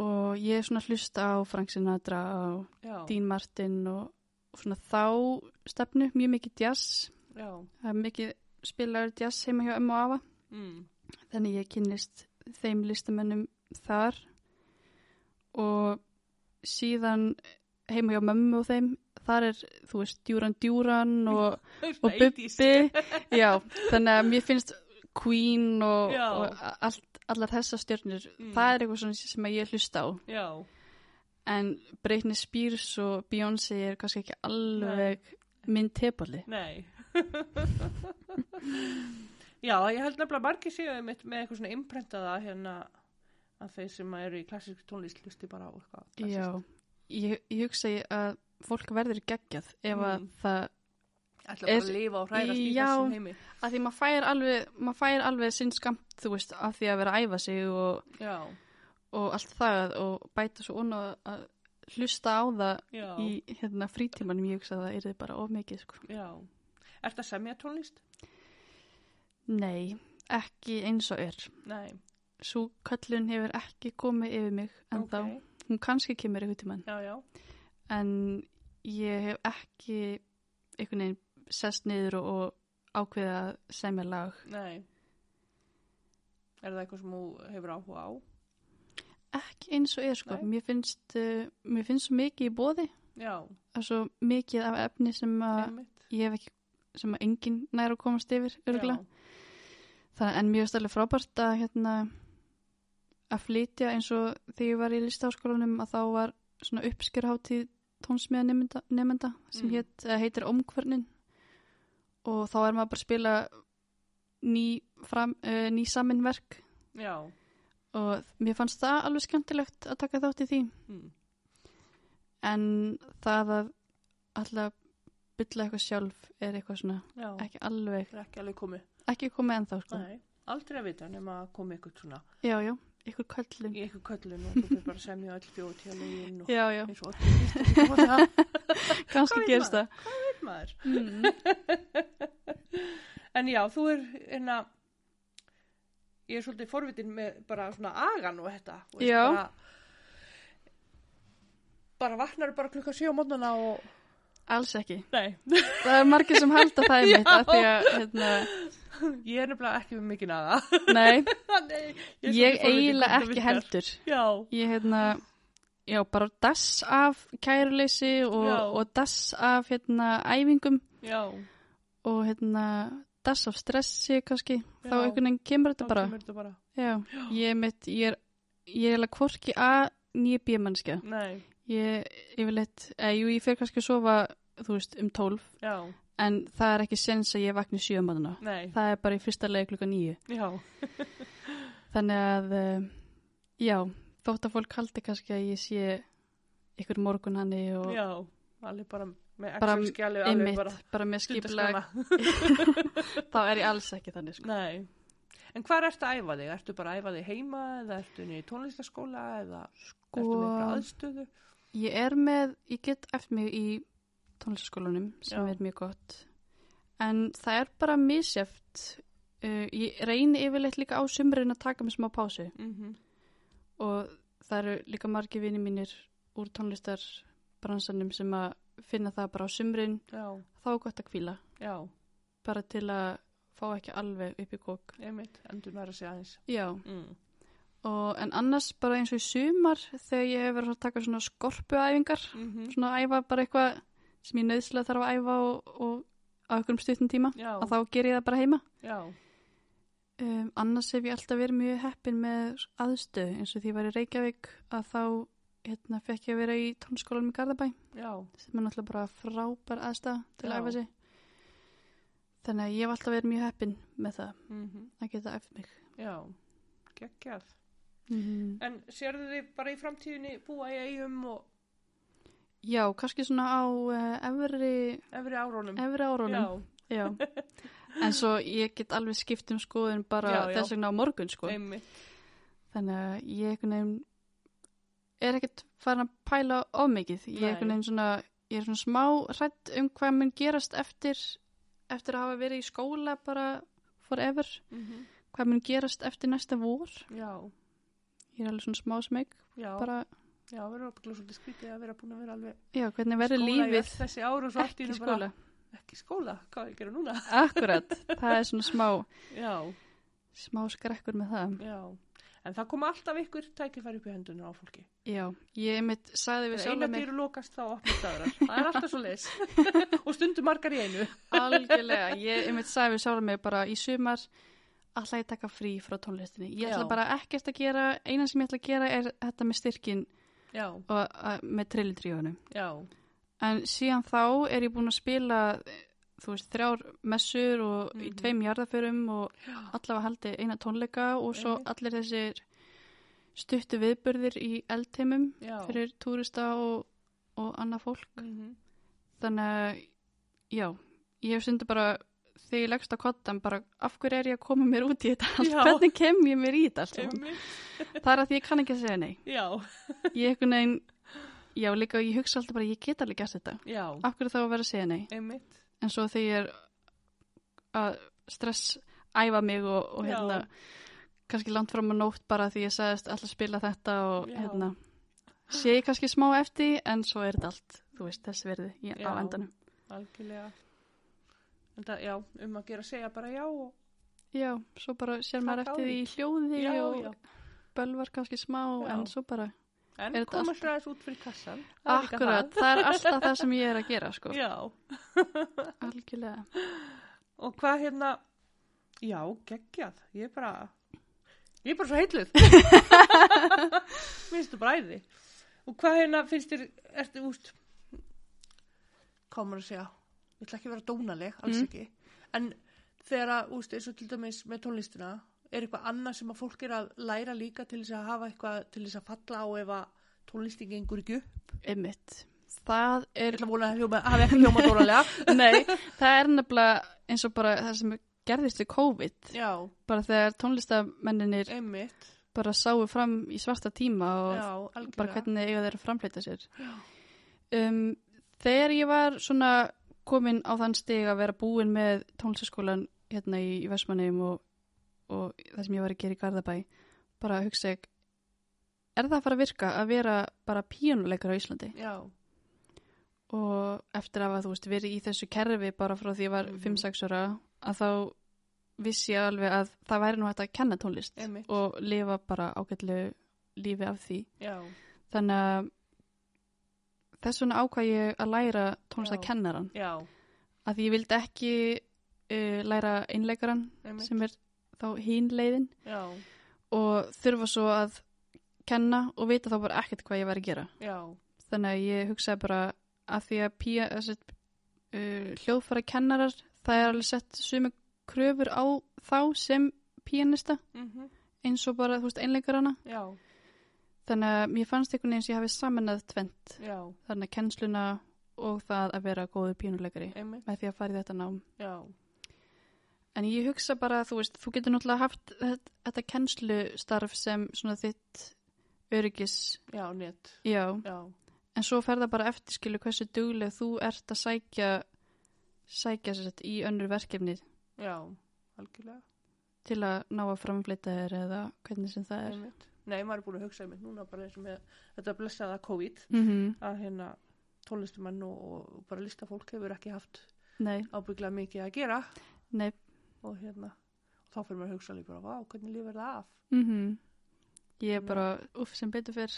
[SPEAKER 2] og ég er svona hlusta á Frank Sinatra og
[SPEAKER 1] já.
[SPEAKER 2] Dean Martin og svona þá stefnu mjög mikið jazz.
[SPEAKER 1] Já.
[SPEAKER 2] það er mikið spilaður jazz heima hjá Emma og Ava
[SPEAKER 1] Mm.
[SPEAKER 2] þannig ég kynnist þeim listamennum þar. Og síðan heima hjá mömmu og þeim þar er, þú veist, Djúran Djúran og, og Bubbi. Já, þannig að mér finnst Queen og, og allt, allar þessar stjörnur
[SPEAKER 1] Mm.
[SPEAKER 2] það er eitthvað sem ég hlusta á.
[SPEAKER 1] Já,
[SPEAKER 2] en Britney Spears og Beyoncé er kannski ekki alveg minn tepalli
[SPEAKER 1] nei. já, ég held nefnilega margir séu með, eitthvað svona imprentaða hérna að þeir sem eru í klassísk tónlist hlusti bara á eitthvað klassískt.
[SPEAKER 2] já, ég, ég hugsa að fólk verður geggjað ef að
[SPEAKER 1] Mm.
[SPEAKER 2] það
[SPEAKER 1] Ætla bara
[SPEAKER 2] Er-
[SPEAKER 1] að lifa og hræðast í
[SPEAKER 2] Já.
[SPEAKER 1] þessum heimi.
[SPEAKER 2] að því maður fær alveg, fær alveg sinn skamt, þú veist, af því að vera að æfa sig og,
[SPEAKER 1] Já,
[SPEAKER 2] og allt það og bæta svo onna að hlusta á það
[SPEAKER 1] já,
[SPEAKER 2] í hérna frítímanum, ég hugsa að það er þið bara of mikið, sko.
[SPEAKER 1] já. Ertu að semja tónlist?
[SPEAKER 2] Nei, ekki eins og er.
[SPEAKER 1] Nei.
[SPEAKER 2] Svo kallun hefur ekki komið yfir mig en þá,
[SPEAKER 1] Ok.
[SPEAKER 2] hún kannski kemur
[SPEAKER 1] Já, já.
[SPEAKER 2] en ég hef ekki einhvern veginn sest niður og, og ákveða semja lag.
[SPEAKER 1] Nei. Er það eitthvað sem þú hefur áhuga á?
[SPEAKER 2] Ekki eins og er, sko.
[SPEAKER 1] Nei.
[SPEAKER 2] Mér finnst, uh, mér finnst svo mikið í bóði er svo mikið af efni sem að ég hef ekki, sem að enginn nær að komast yfir, örgulega. Það, en mjög stærlega frábært að hérna að flytja eins og þegar ég var í listaháskólanum að þá var svona uppskjörháttíð tónsmiða nefnda, nefnda sem
[SPEAKER 1] Mm.
[SPEAKER 2] eða heitir Omkvörnin og þá er maður bara að spila ný, fram, uh, ný saminverk
[SPEAKER 1] Já.
[SPEAKER 2] Og mér fannst það alveg skemmtilegt að taka þátt í því
[SPEAKER 1] Mm.
[SPEAKER 2] en það að alltaf bylla eitthvað sjálf er eitthvað svona
[SPEAKER 1] Já.
[SPEAKER 2] ekki alveg,
[SPEAKER 1] Það ekki alveg komið.
[SPEAKER 2] ekki komið ennþá sko.
[SPEAKER 1] Nei. Aldrei að vita nema að komi eitthvað svona
[SPEAKER 2] já, já, ykkur köllun
[SPEAKER 1] í eitthvað köllun og þú fyrir bara að semja þjóðtíðalögin og
[SPEAKER 2] já, já,
[SPEAKER 1] eins og öll og það
[SPEAKER 2] kannski
[SPEAKER 1] Hvað veit
[SPEAKER 2] það
[SPEAKER 1] maður.
[SPEAKER 2] mm.
[SPEAKER 1] En já, þú er hérna ég er svolítið forvitin með bara svona agan og þetta þú
[SPEAKER 2] Já.
[SPEAKER 1] bara, bara vaknar bara klukka sjö á mótnana og
[SPEAKER 2] alls ekki,
[SPEAKER 1] nei,
[SPEAKER 2] það er margir sem halda það er mitt að því að hérna,
[SPEAKER 1] ég er nefnilega ekki með mikið naga
[SPEAKER 2] nei,
[SPEAKER 1] Nei,
[SPEAKER 2] ég
[SPEAKER 1] forvitin
[SPEAKER 2] eiginlega ekki heldur.
[SPEAKER 1] Já,
[SPEAKER 2] ég hérna já, bara dass af kæruleysi og, og dass af hérna æfingum.
[SPEAKER 1] Já.
[SPEAKER 2] Og hérna dass af stressi kannski, þá
[SPEAKER 1] Já.
[SPEAKER 2] einhvern veginn kemur þetta
[SPEAKER 1] þá
[SPEAKER 2] bara
[SPEAKER 1] kemur þetta bara
[SPEAKER 2] Já, ég mitt, ég er, ég er alveg hvorki A nýja B mannskja.
[SPEAKER 1] Nei,
[SPEAKER 2] Ég, ég vil eitt, eða jú, ég fer kannski að sofa, þú veist, um tólf,
[SPEAKER 1] já,
[SPEAKER 2] en það er ekki sens að ég vakni sjömanuna.
[SPEAKER 1] nei
[SPEAKER 2] Það er bara í fyrsta leið klukka nýju.
[SPEAKER 1] Já,
[SPEAKER 2] Þannig að, eh, já, þótt að fólk haldi kannski að ég sé ykkur morgun hanni og
[SPEAKER 1] já, alveg bara
[SPEAKER 2] Bara
[SPEAKER 1] alveg
[SPEAKER 2] einmitt,
[SPEAKER 1] bara
[SPEAKER 2] bara, með
[SPEAKER 1] stundaskrána.
[SPEAKER 2] þá er ég alls ekki þannig, sko.
[SPEAKER 1] Nei. En hvað ertu að æfa þig? Ertu bara að æfa þig heima eða ertu í tónlistaskóla eða ertu með eitthvað
[SPEAKER 2] Sko,
[SPEAKER 1] aðstöðu?
[SPEAKER 2] ég er með, ég get eftir mig í tónlistaskólanum sem
[SPEAKER 1] Já.
[SPEAKER 2] er mjög gott en það er bara misjæft uh, ég reyni yfirleitt líka á sumrin að taka mig smá pásu
[SPEAKER 1] Mm
[SPEAKER 2] og það eru líka margi vini mínir úr tónlistarbransanum sem að finna það bara á sumrin
[SPEAKER 1] Já,
[SPEAKER 2] þá er gott að kvíla
[SPEAKER 1] já,
[SPEAKER 2] bara til að fá ekki alveg upp í kók
[SPEAKER 1] einmitt, endur næra sig aðeins.
[SPEAKER 2] já,
[SPEAKER 1] Mm.
[SPEAKER 2] og en annars bara eins og í sumar þegar ég hef verið að taka svona skorpuæfingar
[SPEAKER 1] Mm
[SPEAKER 2] svona að æfa bara eitthvað sem ég nöðslega þarf að æfa og, og á einhverjum stuttum tíma
[SPEAKER 1] Já,
[SPEAKER 2] að þá ger ég það bara heima.
[SPEAKER 1] Já,
[SPEAKER 2] Um, annars hef ég alltaf verið mjög heppin með aðstöð eins og því ég var í Reykjavík að þá hérna, fekk ég að vera í tónskólanum í Garðabæ
[SPEAKER 1] Já,
[SPEAKER 2] sem er náttúrulega bara frábær aðstæð til að æfa sig. Þannig að ég hef alltaf verið mjög heppin með það
[SPEAKER 1] mm
[SPEAKER 2] að geta æft mig.
[SPEAKER 1] já, geggjað.
[SPEAKER 2] Mm.
[SPEAKER 1] En sérðu þið bara í framtíðinni búa í eigum og
[SPEAKER 2] Já, kannski svona á uh, efri,
[SPEAKER 1] efri árónum?
[SPEAKER 2] efri árunum.
[SPEAKER 1] Já,
[SPEAKER 2] Já. En svo ég get alveg skipt um skoðun bara
[SPEAKER 1] Já, já.
[SPEAKER 2] þess vegna á morgun sko.
[SPEAKER 1] einmitt.
[SPEAKER 2] Þannig að ég veginn er ekkert farin að pæla of mikið. Ég er svona, ég er svona smá hrætt um hvað mun gerast eftir, eftir að hafa verið í skóla bara forever.
[SPEAKER 1] Mm
[SPEAKER 2] Hvað mun gerast eftir næsta vor.
[SPEAKER 1] Já,
[SPEAKER 2] Ég er alveg svona smá smeg. Bara,
[SPEAKER 1] já, verður okkur svolítið skrítið að vera búin að vera alveg
[SPEAKER 2] já, hvernig verður lífið ekki skóla.
[SPEAKER 1] ekki skóla, hvað er að gera núna?
[SPEAKER 2] Akkurat, það er svona smá,
[SPEAKER 1] Já,
[SPEAKER 2] smá skrekkur með það.
[SPEAKER 1] já, en það koma alltaf ykkur tækifæri upp í hendunum á fólki.
[SPEAKER 2] Já, ég mitt sagði við sjálf
[SPEAKER 1] eina dýru lokast þá opnast aðrar. Það er alltaf svo leis. og stundum margar í einu.
[SPEAKER 2] algjörlega, ég mitt sagði við sjálf mig bara í sumar ætla ég taka frí frá tónlistinni. Ég ætla
[SPEAKER 1] Já.
[SPEAKER 2] bara ekkert að gera, eina sem ég ætla að gera er þetta með styrkin
[SPEAKER 1] Já,
[SPEAKER 2] og að, með trillitríunum.
[SPEAKER 1] já,
[SPEAKER 2] En síðan þá er ég búin að spila, þú veist, þrjár messur og í
[SPEAKER 1] Mhm.
[SPEAKER 2] tveim jarðaförum og allavega haldi eina tónleika og svo allir þessir stuttu viðburðir í eldheimum
[SPEAKER 1] já.
[SPEAKER 2] fyrir túrista og, og annað fólk.
[SPEAKER 1] Mm
[SPEAKER 2] Þannig að, já, ég hef stundu bara, þegar ég leggst á kottan, bara af hverju er ég að koma mér út í þetta allt? Hvernig kem ég mér í þetta. Það er að ég kann ekki að segja nei.
[SPEAKER 1] Já,
[SPEAKER 2] Ég einhvern veginn, já, líka, ég hugsa alltaf bara, ég get alveg gert þetta.
[SPEAKER 1] já,
[SPEAKER 2] Af hverju þá að vera að segja nei?
[SPEAKER 1] einmitt.
[SPEAKER 2] En svo þegar ég er að stress æfa mig og, og
[SPEAKER 1] Já.
[SPEAKER 2] hérna, kannski langt fram á nótt bara því ég sagðist alltaf spila þetta og
[SPEAKER 1] Já.
[SPEAKER 2] hérna, sé ég kannski smá eftir en svo er þetta allt, þú veist, þess verði í, á
[SPEAKER 1] Já.
[SPEAKER 2] endanum.
[SPEAKER 1] Algjörlega. En það, já, um að gera að segja bara já og
[SPEAKER 2] Já, svo bara sér maður
[SPEAKER 1] á
[SPEAKER 2] eftir því í hljóði
[SPEAKER 1] já,
[SPEAKER 2] og
[SPEAKER 1] já.
[SPEAKER 2] bölvar kannski smá
[SPEAKER 1] Já.
[SPEAKER 2] en svo bara,
[SPEAKER 1] En koma aðeins út fyrir kassan. Það
[SPEAKER 2] akkurat, það er alltaf það sem ég er að gera, sko,
[SPEAKER 1] Já.
[SPEAKER 2] algjörlega.
[SPEAKER 1] Og hvað hérna, já, geggjað, ég er bara, ég er bara svo heitluð. Minnstu bara æði. Og hvað hérna finnst þér, ertu úst, komur að segja, ég ætla ekki að vera dónaleg, alls
[SPEAKER 2] Mm.
[SPEAKER 1] ekki. En þegar að, úst, eins og til dæmis með tónlistina, er eitthvað annað sem að fólk er að læra líka til þess að hafa eitthvað til þess að falla á ef að tónlistin gengur ekki upp?
[SPEAKER 2] Einmitt. Það
[SPEAKER 1] Ég
[SPEAKER 2] er,
[SPEAKER 1] ætla að vona að hafi ekki hljóma dónalega.
[SPEAKER 2] nei, það er nefnilega eins og bara það sem gerðist við COVID,
[SPEAKER 1] Já,
[SPEAKER 2] bara þegar tónlistamenninir
[SPEAKER 1] einmitt.
[SPEAKER 2] bara sáu fram í svarta tíma og
[SPEAKER 1] Já,
[SPEAKER 2] bara hvernig eiga þeir að framfleyta sér.
[SPEAKER 1] Já.
[SPEAKER 2] Um, þegar ég var svona komin á þann stig að vera búin með tónlistaskólan hérna í, í Vestmannheim og, og það sem ég var að gera í Garðabæ, bara að hugsa ég, er það að fara að virka að vera bara píjónuleikar á Íslandi?
[SPEAKER 1] Já,
[SPEAKER 2] Og eftir að þú veist, verið í þessu kerfi bara frá því ég var
[SPEAKER 1] Mhm.
[SPEAKER 2] 5-6 ára, að þá vissi ég alveg að það væri nú hægt að kenna tónlist
[SPEAKER 1] Einmitt.
[SPEAKER 2] og lifa bara ágætlu lífi af því.
[SPEAKER 1] já,
[SPEAKER 2] Þannig að þess vegna ákvað ég að læra tónlist að Að ég vildi ekki uh, læra einleikaran
[SPEAKER 1] einmitt.
[SPEAKER 2] sem er þá hín leiðin
[SPEAKER 1] Já,
[SPEAKER 2] og þurfa svo að kenna og vita þá bara ekkert hvað ég var að gera.
[SPEAKER 1] já,
[SPEAKER 2] Þannig að ég hugsaði bara að því að pía, þessi, uh, hljóðfæra kennarar, það er alveg sett sumi kröfur á þá sem píanista
[SPEAKER 1] mhm,
[SPEAKER 2] eins og bara, þú veist, einleikarana.
[SPEAKER 1] já,
[SPEAKER 2] Þannig að mér fannst einhvern veginn sem ég hafi samanað tvent.
[SPEAKER 1] já,
[SPEAKER 2] Þannig að kennsluna og það að vera góður píanuleikari með því að fara í þetta nám.
[SPEAKER 1] já,
[SPEAKER 2] En ég hugsa bara, þú veist, þú getur náttúrulega haft þetta, þetta kennslustarf sem svona þitt öryggis,
[SPEAKER 1] já, net,
[SPEAKER 2] já,
[SPEAKER 1] já,
[SPEAKER 2] en svo fer það bara eftir skilu hversu dugleg þú ert að sækja, sækja sér sett í önnur verkefni.
[SPEAKER 1] Já, algjörlega,
[SPEAKER 2] til að ná að framfleyta þér eða hvernig sem það er.
[SPEAKER 1] Nei, maður er búin að hugsa einmitt núna bara eins og með þetta blessaða COVID
[SPEAKER 2] Mm -hmm.
[SPEAKER 1] að hérna tónlistumann og, og bara listafólk hefur ekki haft
[SPEAKER 2] Nei,
[SPEAKER 1] ábygglega mikið að gera.
[SPEAKER 2] Nei,
[SPEAKER 1] og hérna og þá fyrir maður að hugsa líka bara, vá, hvernig lifir það af?
[SPEAKER 2] mm ég er
[SPEAKER 1] Nei.
[SPEAKER 2] bara, uff, sem betur fyrr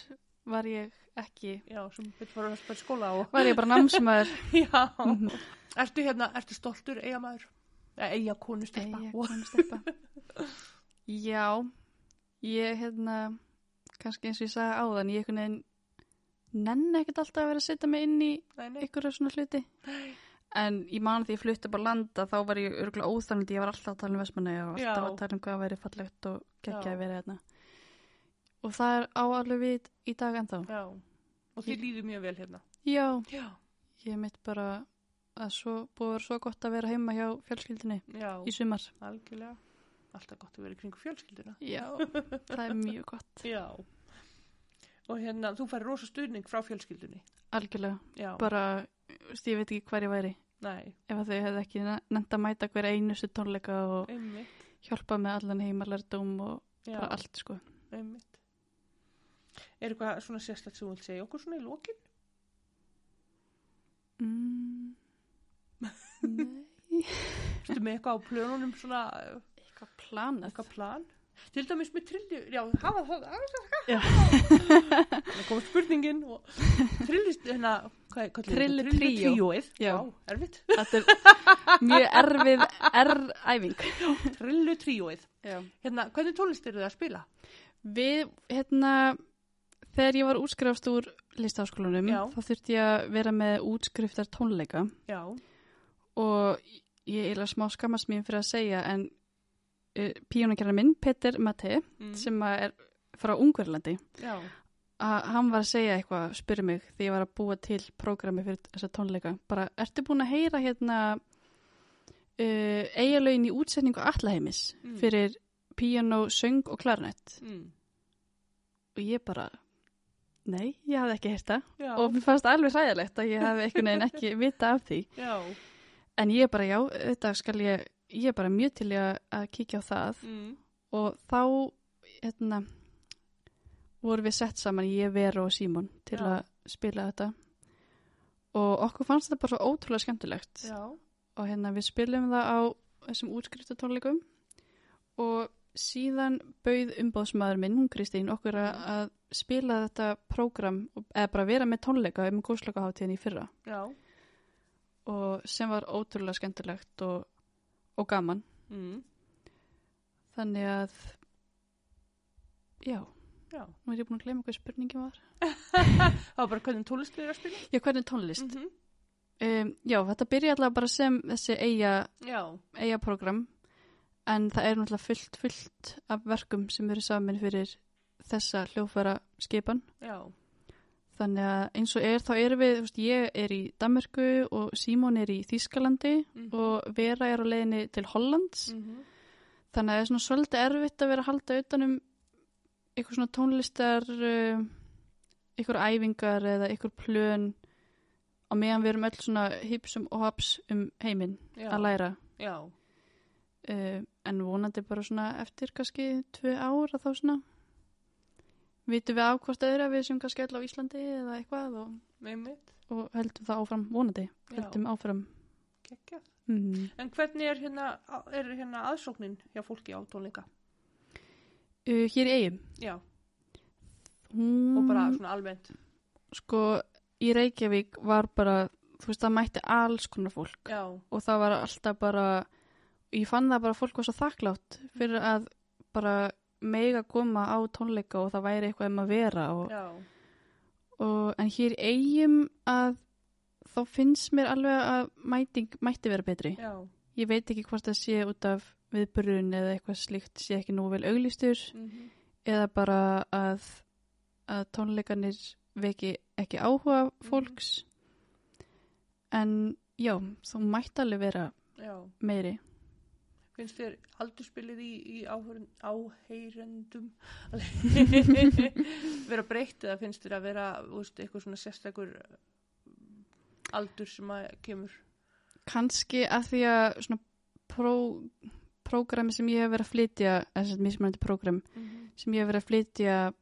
[SPEAKER 2] var ég ekki,
[SPEAKER 1] Já, sem betur fara að spæta skóla og
[SPEAKER 2] var ég bara námsmaður.
[SPEAKER 1] Já,
[SPEAKER 2] Mhm.
[SPEAKER 1] ertu hérna, ertu stoltur eigamæður? Eða konustelpa.
[SPEAKER 2] Eyja konustelpa. Já, ég hérna, kannski eins og ég sagði áðan, ég nenni ekkert alltaf að vera að setja mig inn í
[SPEAKER 1] Nei, nei.
[SPEAKER 2] einhverja svona hluti. En ég man því ég flutti bara landa, þá var ég örgulega óþarfandi, ég var alltaf að tala um Vestmanni og alltaf
[SPEAKER 1] Já.
[SPEAKER 2] að tala um hvað væri fallegt og geggja
[SPEAKER 1] Já.
[SPEAKER 2] að vera hérna. Og það er á alveg við í dag ennþá.
[SPEAKER 1] Já. Og þið líður mjög vel hérna.
[SPEAKER 2] Já,
[SPEAKER 1] Já.
[SPEAKER 2] ég mitt bara að svo, búið að vera svo gott að vera heima hjá fjölskyldinni
[SPEAKER 1] Já,
[SPEAKER 2] í sumar.
[SPEAKER 1] algjörlega. Alltaf gott að vera í kringu fjölskylduna.
[SPEAKER 2] Já, það er mjög gott.
[SPEAKER 1] Já. Og hérna, þú færi rosa stuðning frá fjölskyldunni.
[SPEAKER 2] Algjörlega. Bara, ég veit ekki hver ég væri.
[SPEAKER 1] Nei,
[SPEAKER 2] Ef að þau hefði ekki nefnt að mæta hver einustu tónleika og
[SPEAKER 1] einmitt.
[SPEAKER 2] hjálpa með allan heimalærdum og bara allt sko.
[SPEAKER 1] einmitt. Er eitthvað svona sérstætt sem þú vilt segja okkur svona í lokin?
[SPEAKER 2] Mm. Nei.
[SPEAKER 1] Ertu með eitthvað á plönunum svona,
[SPEAKER 2] Eitthvað planað.
[SPEAKER 1] eitthvað plan? Til dæmis með trilli, já, hafa það,
[SPEAKER 2] Já.
[SPEAKER 1] það kom spurningin og trillist, hérna, hvað hvað
[SPEAKER 2] Trillu
[SPEAKER 1] þetta?
[SPEAKER 2] tríó.
[SPEAKER 1] tríóið,
[SPEAKER 2] Já.
[SPEAKER 1] Vá, erfitt,
[SPEAKER 2] Þetta er mjög erfið erræfing.
[SPEAKER 1] trillu tríóið.
[SPEAKER 2] Já.
[SPEAKER 1] Hérna, hvernig tónlist eru það að spila?
[SPEAKER 2] Við, hérna, þegar ég var útskrifast úr listaháskólanum, þá þurfti ég að vera með útskriftar tónleika
[SPEAKER 1] Já,
[SPEAKER 2] og ég er smá skammast mín fyrir að segja en uh, píónakjörna minn, Peter Matte,
[SPEAKER 1] mm.
[SPEAKER 2] sem að er frá Ungverlandi,
[SPEAKER 1] já,
[SPEAKER 2] að hann var að segja eitthvað, spyrir mig því ég var að búa til prógrami fyrir þessa tónleika. Bara, ertu búin að heyra hérna uh, eigalögin í útsetningu Allaheimis
[SPEAKER 1] Mm.
[SPEAKER 2] fyrir píano, söng og klarnett?
[SPEAKER 1] mm.
[SPEAKER 2] Og ég bara, nei, ég hafði ekki heyrt það.
[SPEAKER 1] já,
[SPEAKER 2] Og mér fannst alveg hræðilegt að ég hafði einhvern veginn ekki vita af því.
[SPEAKER 1] já,
[SPEAKER 2] En ég bara, já, þetta skal ég, ég er bara mjög til að kíkja á það.
[SPEAKER 1] mm.
[SPEAKER 2] Og þá, hérna, vorum við sett saman, ég, Vera og Símon, til
[SPEAKER 1] Já.
[SPEAKER 2] að spila þetta. Og okkur fannst þetta bara svo ótrúlega skemmtilegt.
[SPEAKER 1] já,
[SPEAKER 2] Og hérna, við spilum það á þessum útskriftatónleikum. Og síðan bauð umbóðsmaður minn, hún Kristín, okkur að, spila þetta prógram, eða bara vera með tónleika um góðslokaháttíðin í fyrra.
[SPEAKER 1] já,
[SPEAKER 2] Og sem var ótrúlega skemmtilegt og, og gaman.
[SPEAKER 1] mm.
[SPEAKER 2] Þannig að, já,
[SPEAKER 1] já.
[SPEAKER 2] nú er ég búin að gleyma hvað spurningin var.
[SPEAKER 1] Það var bara hvernig tónlist eru að spila?
[SPEAKER 2] Já, hvernig tónlist?
[SPEAKER 1] -hmm.
[SPEAKER 2] Um, já, þetta byrja allavega bara sem þessi eiga, program en það er náttúrulega fullt, fullt af verkum sem eru saman fyrir þessa hljófæra skipan.
[SPEAKER 1] já,
[SPEAKER 2] Þannig að eins og er, þá erum við, veist, ég er í Danmörku og Símon er í Þýskalandi
[SPEAKER 1] Mhm.
[SPEAKER 2] og Vera er á leiðinni til Hollands.
[SPEAKER 1] mm
[SPEAKER 2] Þannig að það er svona svolítið erfitt að vera að halda utanum eitthvað svona tónlistar, uh, eitthvað æfingar eða eitthvað plön á meðan við erum öll svona hipsum og haps um heiminn
[SPEAKER 1] já,
[SPEAKER 2] að læra.
[SPEAKER 1] já,
[SPEAKER 2] Uh, en vonandi bara svona eftir kannski tvö ár að þá svona vitum við á hvort öðru að við sem kannski öll á Íslandi eða eitthvað og, og heldum það áfram vonandi,
[SPEAKER 1] Já.
[SPEAKER 2] heldum áfram.
[SPEAKER 1] geggjað.
[SPEAKER 2] Mm.
[SPEAKER 1] En hvernig er hérna, er hérna aðsóknin hjá fólki á tónleika?
[SPEAKER 2] Uh, hér í eigum.
[SPEAKER 1] Já,
[SPEAKER 2] Mm,
[SPEAKER 1] og bara svona almennt.
[SPEAKER 2] sko í Reykjavík var bara þú veist það mætti alls konar fólk.
[SPEAKER 1] Já,
[SPEAKER 2] og það var alltaf bara ég fann það bara fólk var svo þakklátt fyrir að bara mega koma á tónleika og það væri eitthvað um að vera og,
[SPEAKER 1] já,
[SPEAKER 2] og, en hér í eigum að þá finnst mér alveg að mæting mætti vera betri.
[SPEAKER 1] Já,
[SPEAKER 2] ég veit ekki hvort það sé út af viðburun eða eitthvað slíkt sé ekki nú vel auglýstur
[SPEAKER 1] mm
[SPEAKER 2] eða bara að, að tónleikanir veki ekki áhuga fólks en já, þú mætti alveg vera
[SPEAKER 1] já.
[SPEAKER 2] meiri
[SPEAKER 1] Finnst þér aldurspilið í, í áheyrendum vera breytt eða finnst þér að vera úst, eitthvað svona sérstakur aldur sem að kemur?
[SPEAKER 2] kannski að því að svona pró, prógrami sem ég hef verið að flytja sem mismunandi prógram
[SPEAKER 1] Mm -hmm.
[SPEAKER 2] sem ég hef verið að flytja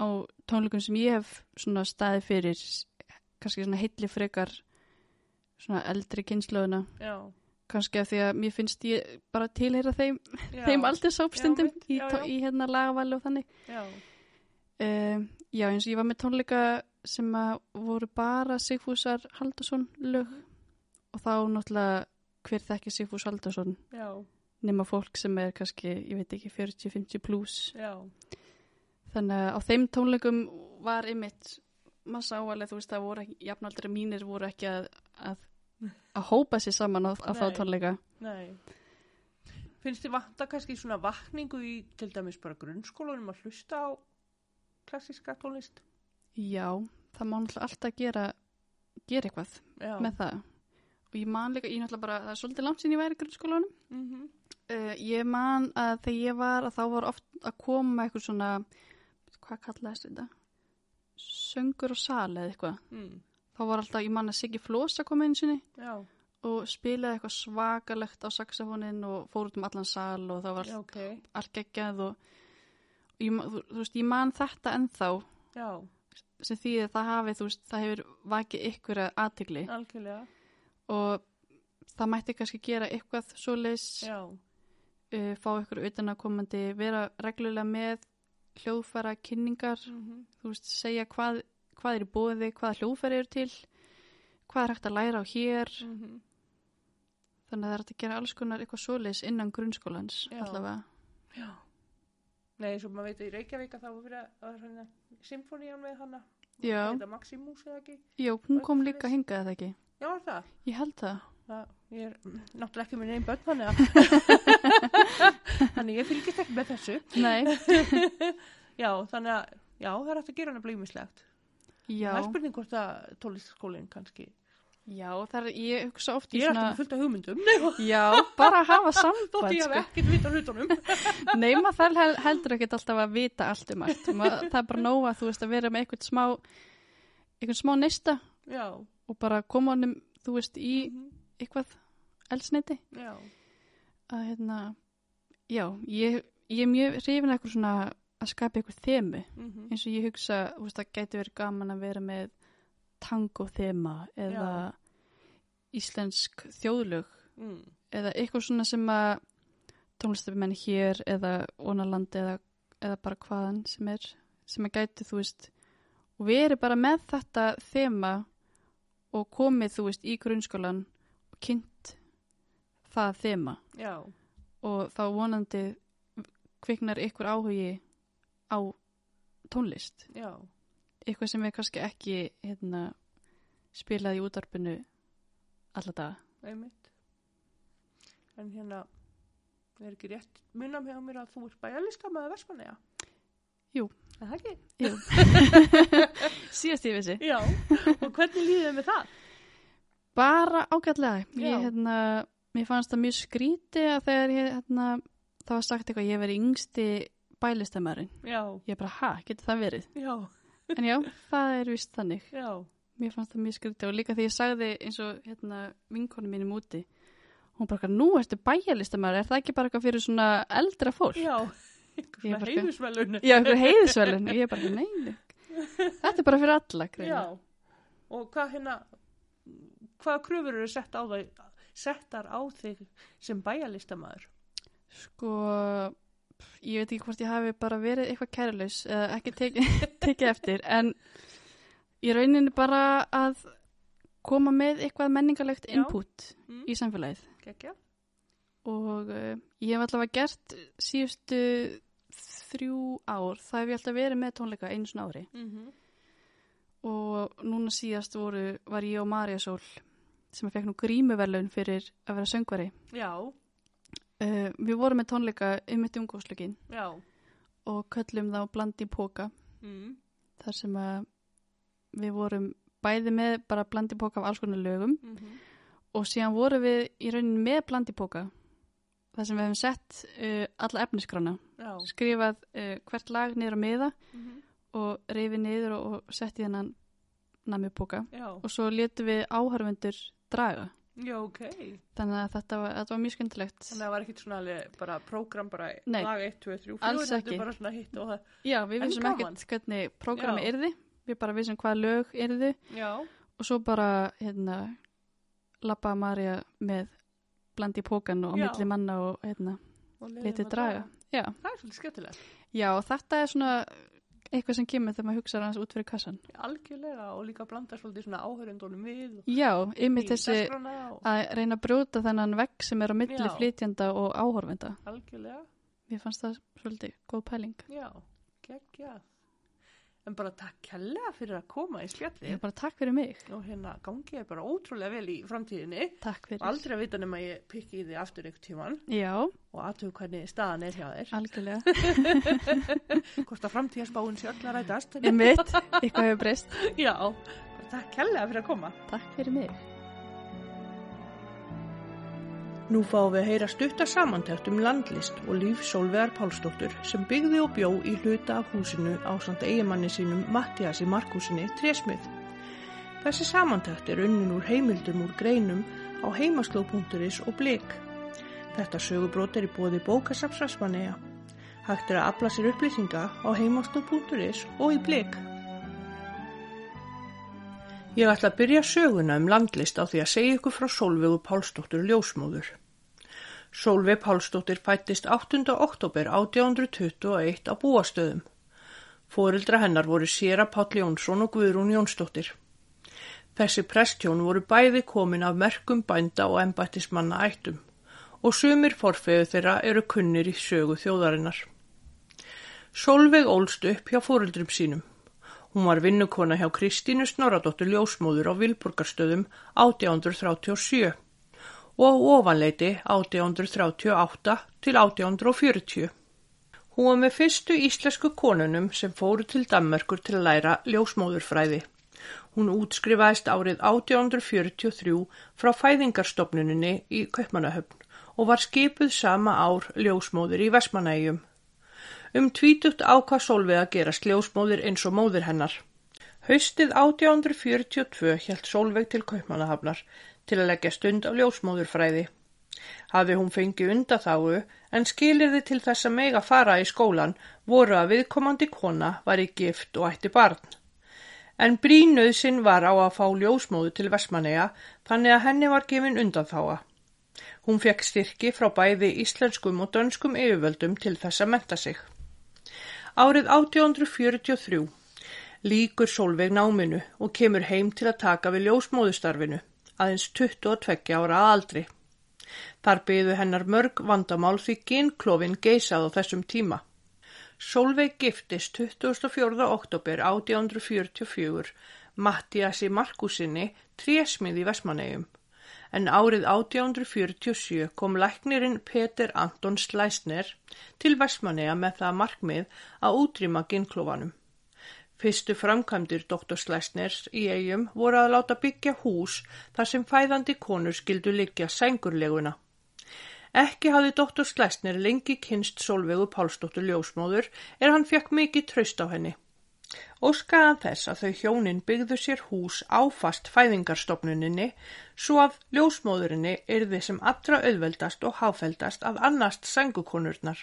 [SPEAKER 2] á tónleikum sem ég hef svona staði fyrir kannski svona heilli frekar svona eldri kynnslóðuna
[SPEAKER 1] Já,
[SPEAKER 2] kannski að því að mér finnst ég bara tilheyra þeim, þeim aldrei sápstundum í, í hérna lagavali og þannig.
[SPEAKER 1] Já,
[SPEAKER 2] uh, já eins og ég var með tónleika sem að voru bara Sigfúsar Haldursson lög og þá náttúrulega hver þekki Sigfús Haldarsson
[SPEAKER 1] Já,
[SPEAKER 2] nema fólk sem er kannski, ég veit ekki, 40-50 pluss.
[SPEAKER 1] já,
[SPEAKER 2] Þannig að á þeim tónleikum var einmitt massa áalega, þú veist, það voru ekki, jafnaldri mínir voru ekki að, að, að hópa sér saman á, á þá tónleika.
[SPEAKER 1] nei. Finnst þið vanta kannski svona vakningu í til dæmis bara grunnskólanum að hlusta á klassíska tónlist?
[SPEAKER 2] Já, það má náttúrulega alltaf gera, gera eitthvað
[SPEAKER 1] Já.
[SPEAKER 2] með það. Og ég man líka, ég náttúrulega bara, það er svolítið langt sín ég væri í grunnskólanum.
[SPEAKER 1] Mm
[SPEAKER 2] Uh, ég man að þegar ég var að þá var oft að koma eitthvað svona, hvað kallaðist þetta? Söngur og sal eða eitthvað.
[SPEAKER 1] mm.
[SPEAKER 2] Þá var alltaf, ég man að Siggi Flós að koma einu sinni
[SPEAKER 1] Já,
[SPEAKER 2] og spilaði eitthvað svakalegt á saxofónin og fór út um allan sal og það var
[SPEAKER 1] já, ok.
[SPEAKER 2] allt geggjað og, og ég, þú, þú veist, ég man þetta ennþá
[SPEAKER 1] Já,
[SPEAKER 2] sem því að það hafi, þú veist, það hefur vakið ykkur aðtegli
[SPEAKER 1] algjörlega.
[SPEAKER 2] og það mætti kannski gera eitthvað svoleiðis
[SPEAKER 1] Já,
[SPEAKER 2] uh, fá ykkur utanakomandi, vera reglulega með hljóðfæra kynningar,
[SPEAKER 1] mm
[SPEAKER 2] þú veist, segja hvað, hvað er í bóði, hvaða hljóðfæri eru til, hvað er hægt að læra á hér,
[SPEAKER 1] -hmm.
[SPEAKER 2] þannig að það er hægt að gera alls konar eitthvað svoleiðis innan grunnskólans
[SPEAKER 1] Já.
[SPEAKER 2] allavega.
[SPEAKER 1] já. Nei, eins og maður veit að í Reykjavík að það var fyrir að hérna symfónían með hana.
[SPEAKER 2] Já,
[SPEAKER 1] Þetta Maximus eða ekki?
[SPEAKER 2] já, hún kom líka
[SPEAKER 1] svoleiðis.
[SPEAKER 2] hingað eða ekki.
[SPEAKER 1] Já, það.
[SPEAKER 2] Ég held það.
[SPEAKER 1] Það ég er mm, náttúrulega ekki með neinn börn þannig að þannig ég fylgist ekki með þessu. Já, þannig að já, það er hægt að gera hana blímislegt.
[SPEAKER 2] já,
[SPEAKER 1] Það er spurning hvort að tónlistaskólinn kannski.
[SPEAKER 2] já, það er, ég hugsa oft
[SPEAKER 1] Ég er alltaf
[SPEAKER 2] svona,
[SPEAKER 1] með fullt af hugmyndum. Nei,
[SPEAKER 2] já, bara að hafa
[SPEAKER 1] þótt
[SPEAKER 2] samband,
[SPEAKER 1] ég hef
[SPEAKER 2] sko.
[SPEAKER 1] ekkert vita hlutunum.
[SPEAKER 2] Nei, maður þarf hel- heldur ekkert alltaf að vita allt um allt. Það er bara nóga, þú veist, að vera með eitthvað smá, eitthvað smá neista
[SPEAKER 1] Já.
[SPEAKER 2] og bara koma honum, þú veist, í
[SPEAKER 1] mhm,
[SPEAKER 2] eitthvað elsneiti.
[SPEAKER 1] Já.
[SPEAKER 2] Að hérna, já, ég, ég er mjög hrifin eitthvað svona að skapa eitthvað þemu.
[SPEAKER 1] mhm,
[SPEAKER 2] Eins og ég hugsa, þú veist, það gæti verið gaman að vera með tango þema eða íslensk þjóðlög
[SPEAKER 1] mm,
[SPEAKER 2] eða eitthvað svona sem að tónlistamenn hér eða vonalandi eða, eða bara hvaðan sem er sem að gæti þú veist og verið bara með þetta þema og komið þú veist í grunnskólan kynnt það þema
[SPEAKER 1] Já.
[SPEAKER 2] og þá vonandi kviknar ykkur áhugi á tónlist
[SPEAKER 1] Já.
[SPEAKER 2] eitthvað sem er kannski ekki hérna, spilað í útarpinu alla daga
[SPEAKER 1] Einmitt. En hérna, er ekki rétt munam hjá mér að þú ert bæjarlíska með Vestmanneja?
[SPEAKER 2] Jú.
[SPEAKER 1] Er Það ekki?
[SPEAKER 2] Jú. síðast ég vissi
[SPEAKER 1] Já. Og hvernig líðið með það?
[SPEAKER 2] Bara ágætlega
[SPEAKER 1] Já.
[SPEAKER 2] ég, hérna, mér fannst það mjög skríti að þegar ég, hérna, það var sagt eitthvað ég veri yngsti bælistamærin
[SPEAKER 1] Já.
[SPEAKER 2] ég bara, ha, getur það verið
[SPEAKER 1] Já.
[SPEAKER 2] en já, það er vist þannig
[SPEAKER 1] Já.
[SPEAKER 2] mér fannst það mjög skríti og líka því ég sagði eins og hérna, vinkonu mínum úti hún bara, nú ertu bæjalistamæri er það ekki bara eitthvað fyrir svona eldra fólk
[SPEAKER 1] Já. Eitthvað heiðusvelun.
[SPEAKER 2] já, eitthvað heiðisvelun ég bara, neini þetta er bara fyrir alla
[SPEAKER 1] Já.
[SPEAKER 2] greinilega.
[SPEAKER 1] Og hvað hérna, hvaða kröfur eru sett á þau, settar á þig sem bæjarlistamæður?
[SPEAKER 2] Sko, ég veit ekki hvort ég hafi bara verið eitthvað kærlaus eða ekki tekið teki eftir, en í rauninni bara að koma með eitthvað menningarlegt input
[SPEAKER 1] Mm.
[SPEAKER 2] í samfélagið.
[SPEAKER 1] Kekja?
[SPEAKER 2] Og uh, ég hef allavega gert síðustu þrjú ár, það hef ég alltaf verið með tónleika einu svona ári.
[SPEAKER 1] Mm
[SPEAKER 2] Og núna síðast voru, var ég og Marja Sól sem fekk nú grímuverlun fyrir að vera söngvari.
[SPEAKER 1] Já.
[SPEAKER 2] Uh, við vorum með tónleika um eitt umgóðslögin
[SPEAKER 1] Já.
[SPEAKER 2] og köllum þá blandi póka
[SPEAKER 1] Mm.
[SPEAKER 2] þar sem að við vorum bæði með bara blandi póka af alls konar lögum
[SPEAKER 1] Mm -hmm.
[SPEAKER 2] og síðan vorum við í rauninni með blandi póka þar sem við hefum sett uh, alla efniskrana,
[SPEAKER 1] Já.
[SPEAKER 2] skrifað uh, hvert lag niður á miða
[SPEAKER 1] Mm
[SPEAKER 2] og reyfið niður og, og sett í þennan nami póka
[SPEAKER 1] Já.
[SPEAKER 2] og svo letum við áhörfundur draga
[SPEAKER 1] Já, ok.
[SPEAKER 2] þannig að þetta var, þetta var mjög skemmtilegt
[SPEAKER 1] Þannig að það var ekkit svona alveg bara prógram bara
[SPEAKER 2] Nei.
[SPEAKER 1] lag 1, 2, 3, 4
[SPEAKER 2] Alls ekki.
[SPEAKER 1] bara svona hitt og það.
[SPEAKER 2] Já, við
[SPEAKER 1] En
[SPEAKER 2] vissum
[SPEAKER 1] gaman.
[SPEAKER 2] ekkert hvernig prógrami
[SPEAKER 1] Já.
[SPEAKER 2] yrði við bara vissum hvað lög yrði
[SPEAKER 1] Já.
[SPEAKER 2] og svo bara hérna lappa Marja með blandi pókan og
[SPEAKER 1] Já.
[SPEAKER 2] milli manna og hérna
[SPEAKER 1] Og að
[SPEAKER 2] draga. Já.
[SPEAKER 1] Það er svolítið skemmtilegt.
[SPEAKER 2] Já, þetta er svona eitthvað sem kemur þegar maður hugsa hans út fyrir kassan.
[SPEAKER 1] Algjörlega og líka blanda svolítið svona áhörundunum við.
[SPEAKER 2] Já,
[SPEAKER 1] í
[SPEAKER 2] þessi
[SPEAKER 1] og-
[SPEAKER 2] að reyna að brjóta þennan vegg sem er á milli
[SPEAKER 1] Já.
[SPEAKER 2] flytjanda og áhorfenda.
[SPEAKER 1] Algjörlega,
[SPEAKER 2] Mér fannst það svolítið góð pæling.
[SPEAKER 1] já, geggjað. En bara takk kærlega fyrir að koma í spjalli
[SPEAKER 2] er bara takk fyrir mig.
[SPEAKER 1] og hérna gangi ég bara ótrúlega vel í framtíðinni.
[SPEAKER 2] Takk fyrir.
[SPEAKER 1] Aldrei að vita nema ég pikki í því aftur ykkur tíman
[SPEAKER 2] Já,
[SPEAKER 1] og aðtöfu hvernig staðan er hjá þér.
[SPEAKER 2] algjörlega.
[SPEAKER 1] Hvort að framtíðaspáin sé öll að rætast.
[SPEAKER 2] Ég mitt, eitthvað hefur breyst.
[SPEAKER 1] Já, bara takk kærlega fyrir að koma.
[SPEAKER 2] Takk fyrir mig.
[SPEAKER 1] Nú fáum við að heyra stutta samantækt um landlist og líf Solvegar Pálsdóttur sem byggði og bjó í hluta af húsinu á samt eigimanni sínum Mattiasi Markusinni Trésmið. Þessi samantækt er unnin úr heimildum úr greinum á heimasló.is og blik. Þetta sögubrót er í bóði bókasapsrasmanega. Hægt er að afla sér upplýsinga á heimasló.is og í blik. Ég ætla að byrja söguna um landlist á því að segja ykkur frá Sólvegu Pálsdóttur ljósmóður. Sólveig Pálsdóttir fættist 8. oktober 1821 á búastöðum. Fóreldra hennar voru Sera Páll Jónsson og Guðrún Jónsdóttir. Þessi prestjón voru bæði komin af merkum bænda og embættismanna ættum og sumir forfeðu þeirra eru kunnir í sögu þjóðarinnar. Sólveig ólst upp hjá fóreldrum sínum. Hún var vinnukona hjá Kristínu Snorradóttur ljósmóður á Vilborgarstöðum 1837 og ofanleiti 1838 til 1840. Hún var með fyrstu íslensku konunum sem fóru til Danmerkur til að læra ljósmóðurfræði. Hún útskrifaðist árið 1843 frá fæðingarstofnuninni í Kaupmannahöfn og var skipuð sama ár ljósmóður í Vestmanægjum. Um tvítugt ákvað Sólveig að gerast ljósmóðir eins og móðir hennar. Haustið 1842 hjælt Sólveig til Kaupmannahafnar til að leggja stund á ljósmóðurfræði. Hafi hún fengið undaþáu en skilirði til þess að mega fara í skólan voru að viðkomandi kona var í gift og ætti barn. En brínuðsinn var á að fá ljósmóðu til Vestmanneja þannig að henni var gefin undanþáa. Hún fekk styrki frá bæði íslenskum og dönskum yfirvöldum til þess að menta sig. Árið 1843 líkur Sólveig náminu og kemur heim til að taka við ljósmóðustarfinu, aðeins 22 ára aldri. Þar byðu hennar mörg vandamál því ginklofin geisað á þessum tíma. Sólveig giftist 24. oktober 1844 Mattiasi Markusinni trésmið í Vestmannegjum en árið 1847 kom læknirinn Peter Anton Slæsner til Vestmanneja með það markmið að útrýma ginnklofanum. Fyrstu framkvæmdir Dr. Slæsners í eigum voru að láta byggja hús þar sem fæðandi konur skildu liggja sængurleguna. Ekki hafði Dr. Slæsner lengi kynst Solveigu Pálsdóttur ljósmóður er hann fekk mikið traust á henni. Óskaðan þess að þau hjónin byggðu sér hús áfast fæðingarstofnuninni svo að ljósmóðurinni yrði sem allra auðveldast og háfeldast að annast sengukonurnar.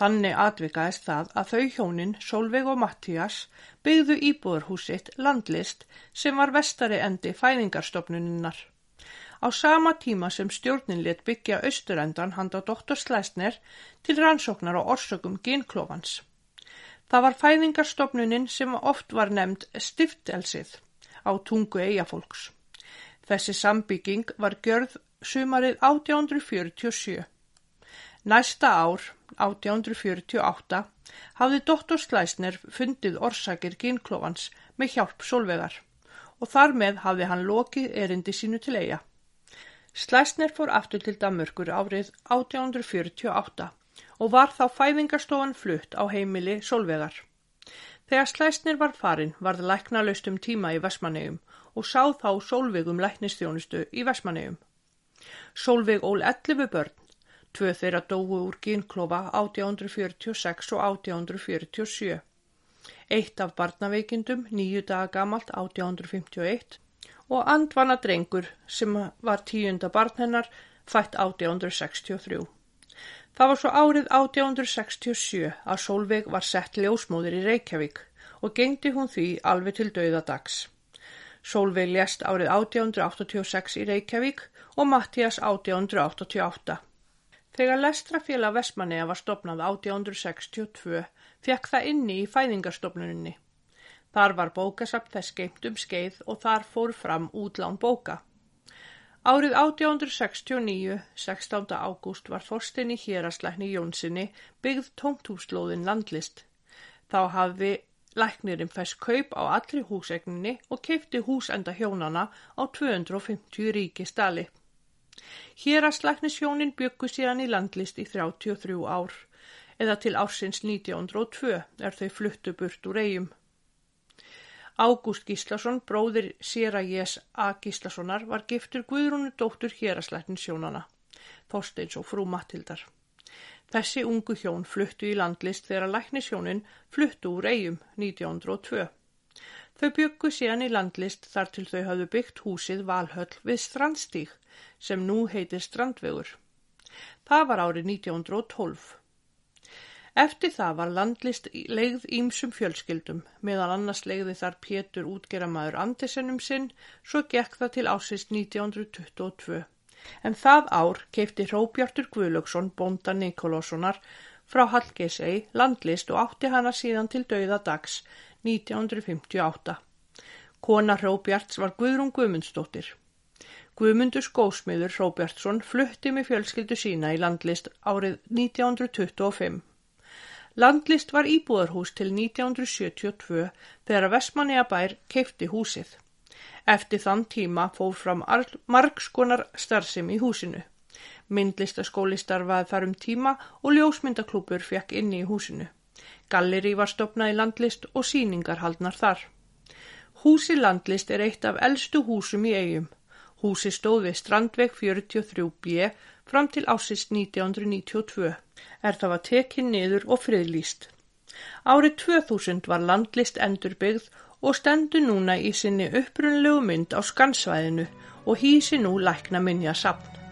[SPEAKER 1] Þannig atvikaðist það að þau hjónin Solveig og Mattías byggðu íbúðarhúsitt landlist sem var vestari endi fæðingarstofnuninnar. Á sama tíma sem stjórnin let byggja austurendan handa Dr. Slæsner til rannsóknar á orsökum genklófans. Það var fæðingarstofnunin sem oft var nefnd stiftelsið á tungu eigafólks. Þessi sambygging var gjörð sumarið 1847. Næsta ár, 1848, hafði Dr. Slæsner fundið orsakir gynklófans með hjálp solvegar og þar með hafði hann lokið erindi sínu til eiga. Slæsner fór aftur til Danmörkur árið 1848 og var þá fæðingarstofan flutt á heimili Solvegar. Þegar Slæsnir var farin varð lækna laust um tíma í Vestmannegjum og sá þá Solveigum læknistjónustu í Vestmannegjum. Solveig ól 11 börn, tvö þeirra dói úr gynklofa 1846 og 1847. Eitt af barnaveikindum, nýju daga gamalt 1851 og andvana drengur sem var tíunda barn hennar fætt 1863. Það var svo árið 1867 að Solveig var sett ljósmóðir í Reykjavík og gengdi hún því alveg til dauðadags. Solveig lést árið 1886 í Reykjavík og Mattias 1888. Þegar Lestrafélag Vestmanneja var stopnað 1862 fekk það inni í fæðingarstopnuninni. Þar var bókasapt þess geimt um skeið og þar fór fram útlán bóka. Árið 1869, 16. ágúst, var Þorstinni héraslækni Jónssoni byggð tómtúslóðin landlist. Þá hafði læknirinn fest kaup á allri húsegninni og keipti húsenda hjónana á 250 ríki stali. Héraslæknishjónin byggu síðan í landlist í 33 ár, eða til ársins 1902 er þau fluttu burt úr eigum. Ágúst Gíslason, bróðir Sera Jés A. Gíslasonar, var giftur Guðrúnu dóttur héraslættin sjónana, Þorsteins og frú Matildar. Þessi ungu hjón fluttu í landlist þegar læknisjónin fluttu úr eigum 1902. Þau byggu síðan í landlist þar til þau hafðu byggt húsið Valhöll við Strandstíg sem nú heitir Strandvegur. Það var árið 1912. Eftir það var landlist leigð ímsum fjölskyldum, meðan annars leigði þar Pétur útgeramaður Andersenum sinn, svo gekk það til ásist 1922. En það ár keipti Róbjartur Guðlöksson, bonda Nikolássonar, frá Hallgeisei, landlist og átti hana síðan til dauða dags 1958. Kona Róbjarts var Guðrún Guðmundsdóttir. Guðmundur Skósmiður Róbjartsson flutti með fjölskyldu sína í landlist árið 1925. Landlist var íbúðarhús til 1972 þegar Vestmanniabær keipti húsið. Eftir þann tíma fór fram margskonar starfsem í húsinu. Myndlistaskóli starfaði þar um tíma og ljósmyndaklúpur fekk inni í húsinu. Galleri var stopnað í landlist og síningar haldnar þar. Húsi landlist er eitt af eldstu húsum í eigum. Húsi stóð við Strandveg 43B fram til ásist 1992 er það var tekinn niður og friðlýst. Árið 2000 var landlist endurbyggð og stendur núna í sinni upprunlegu mynd á skansvæðinu og hýsi nú lækna minja sapn.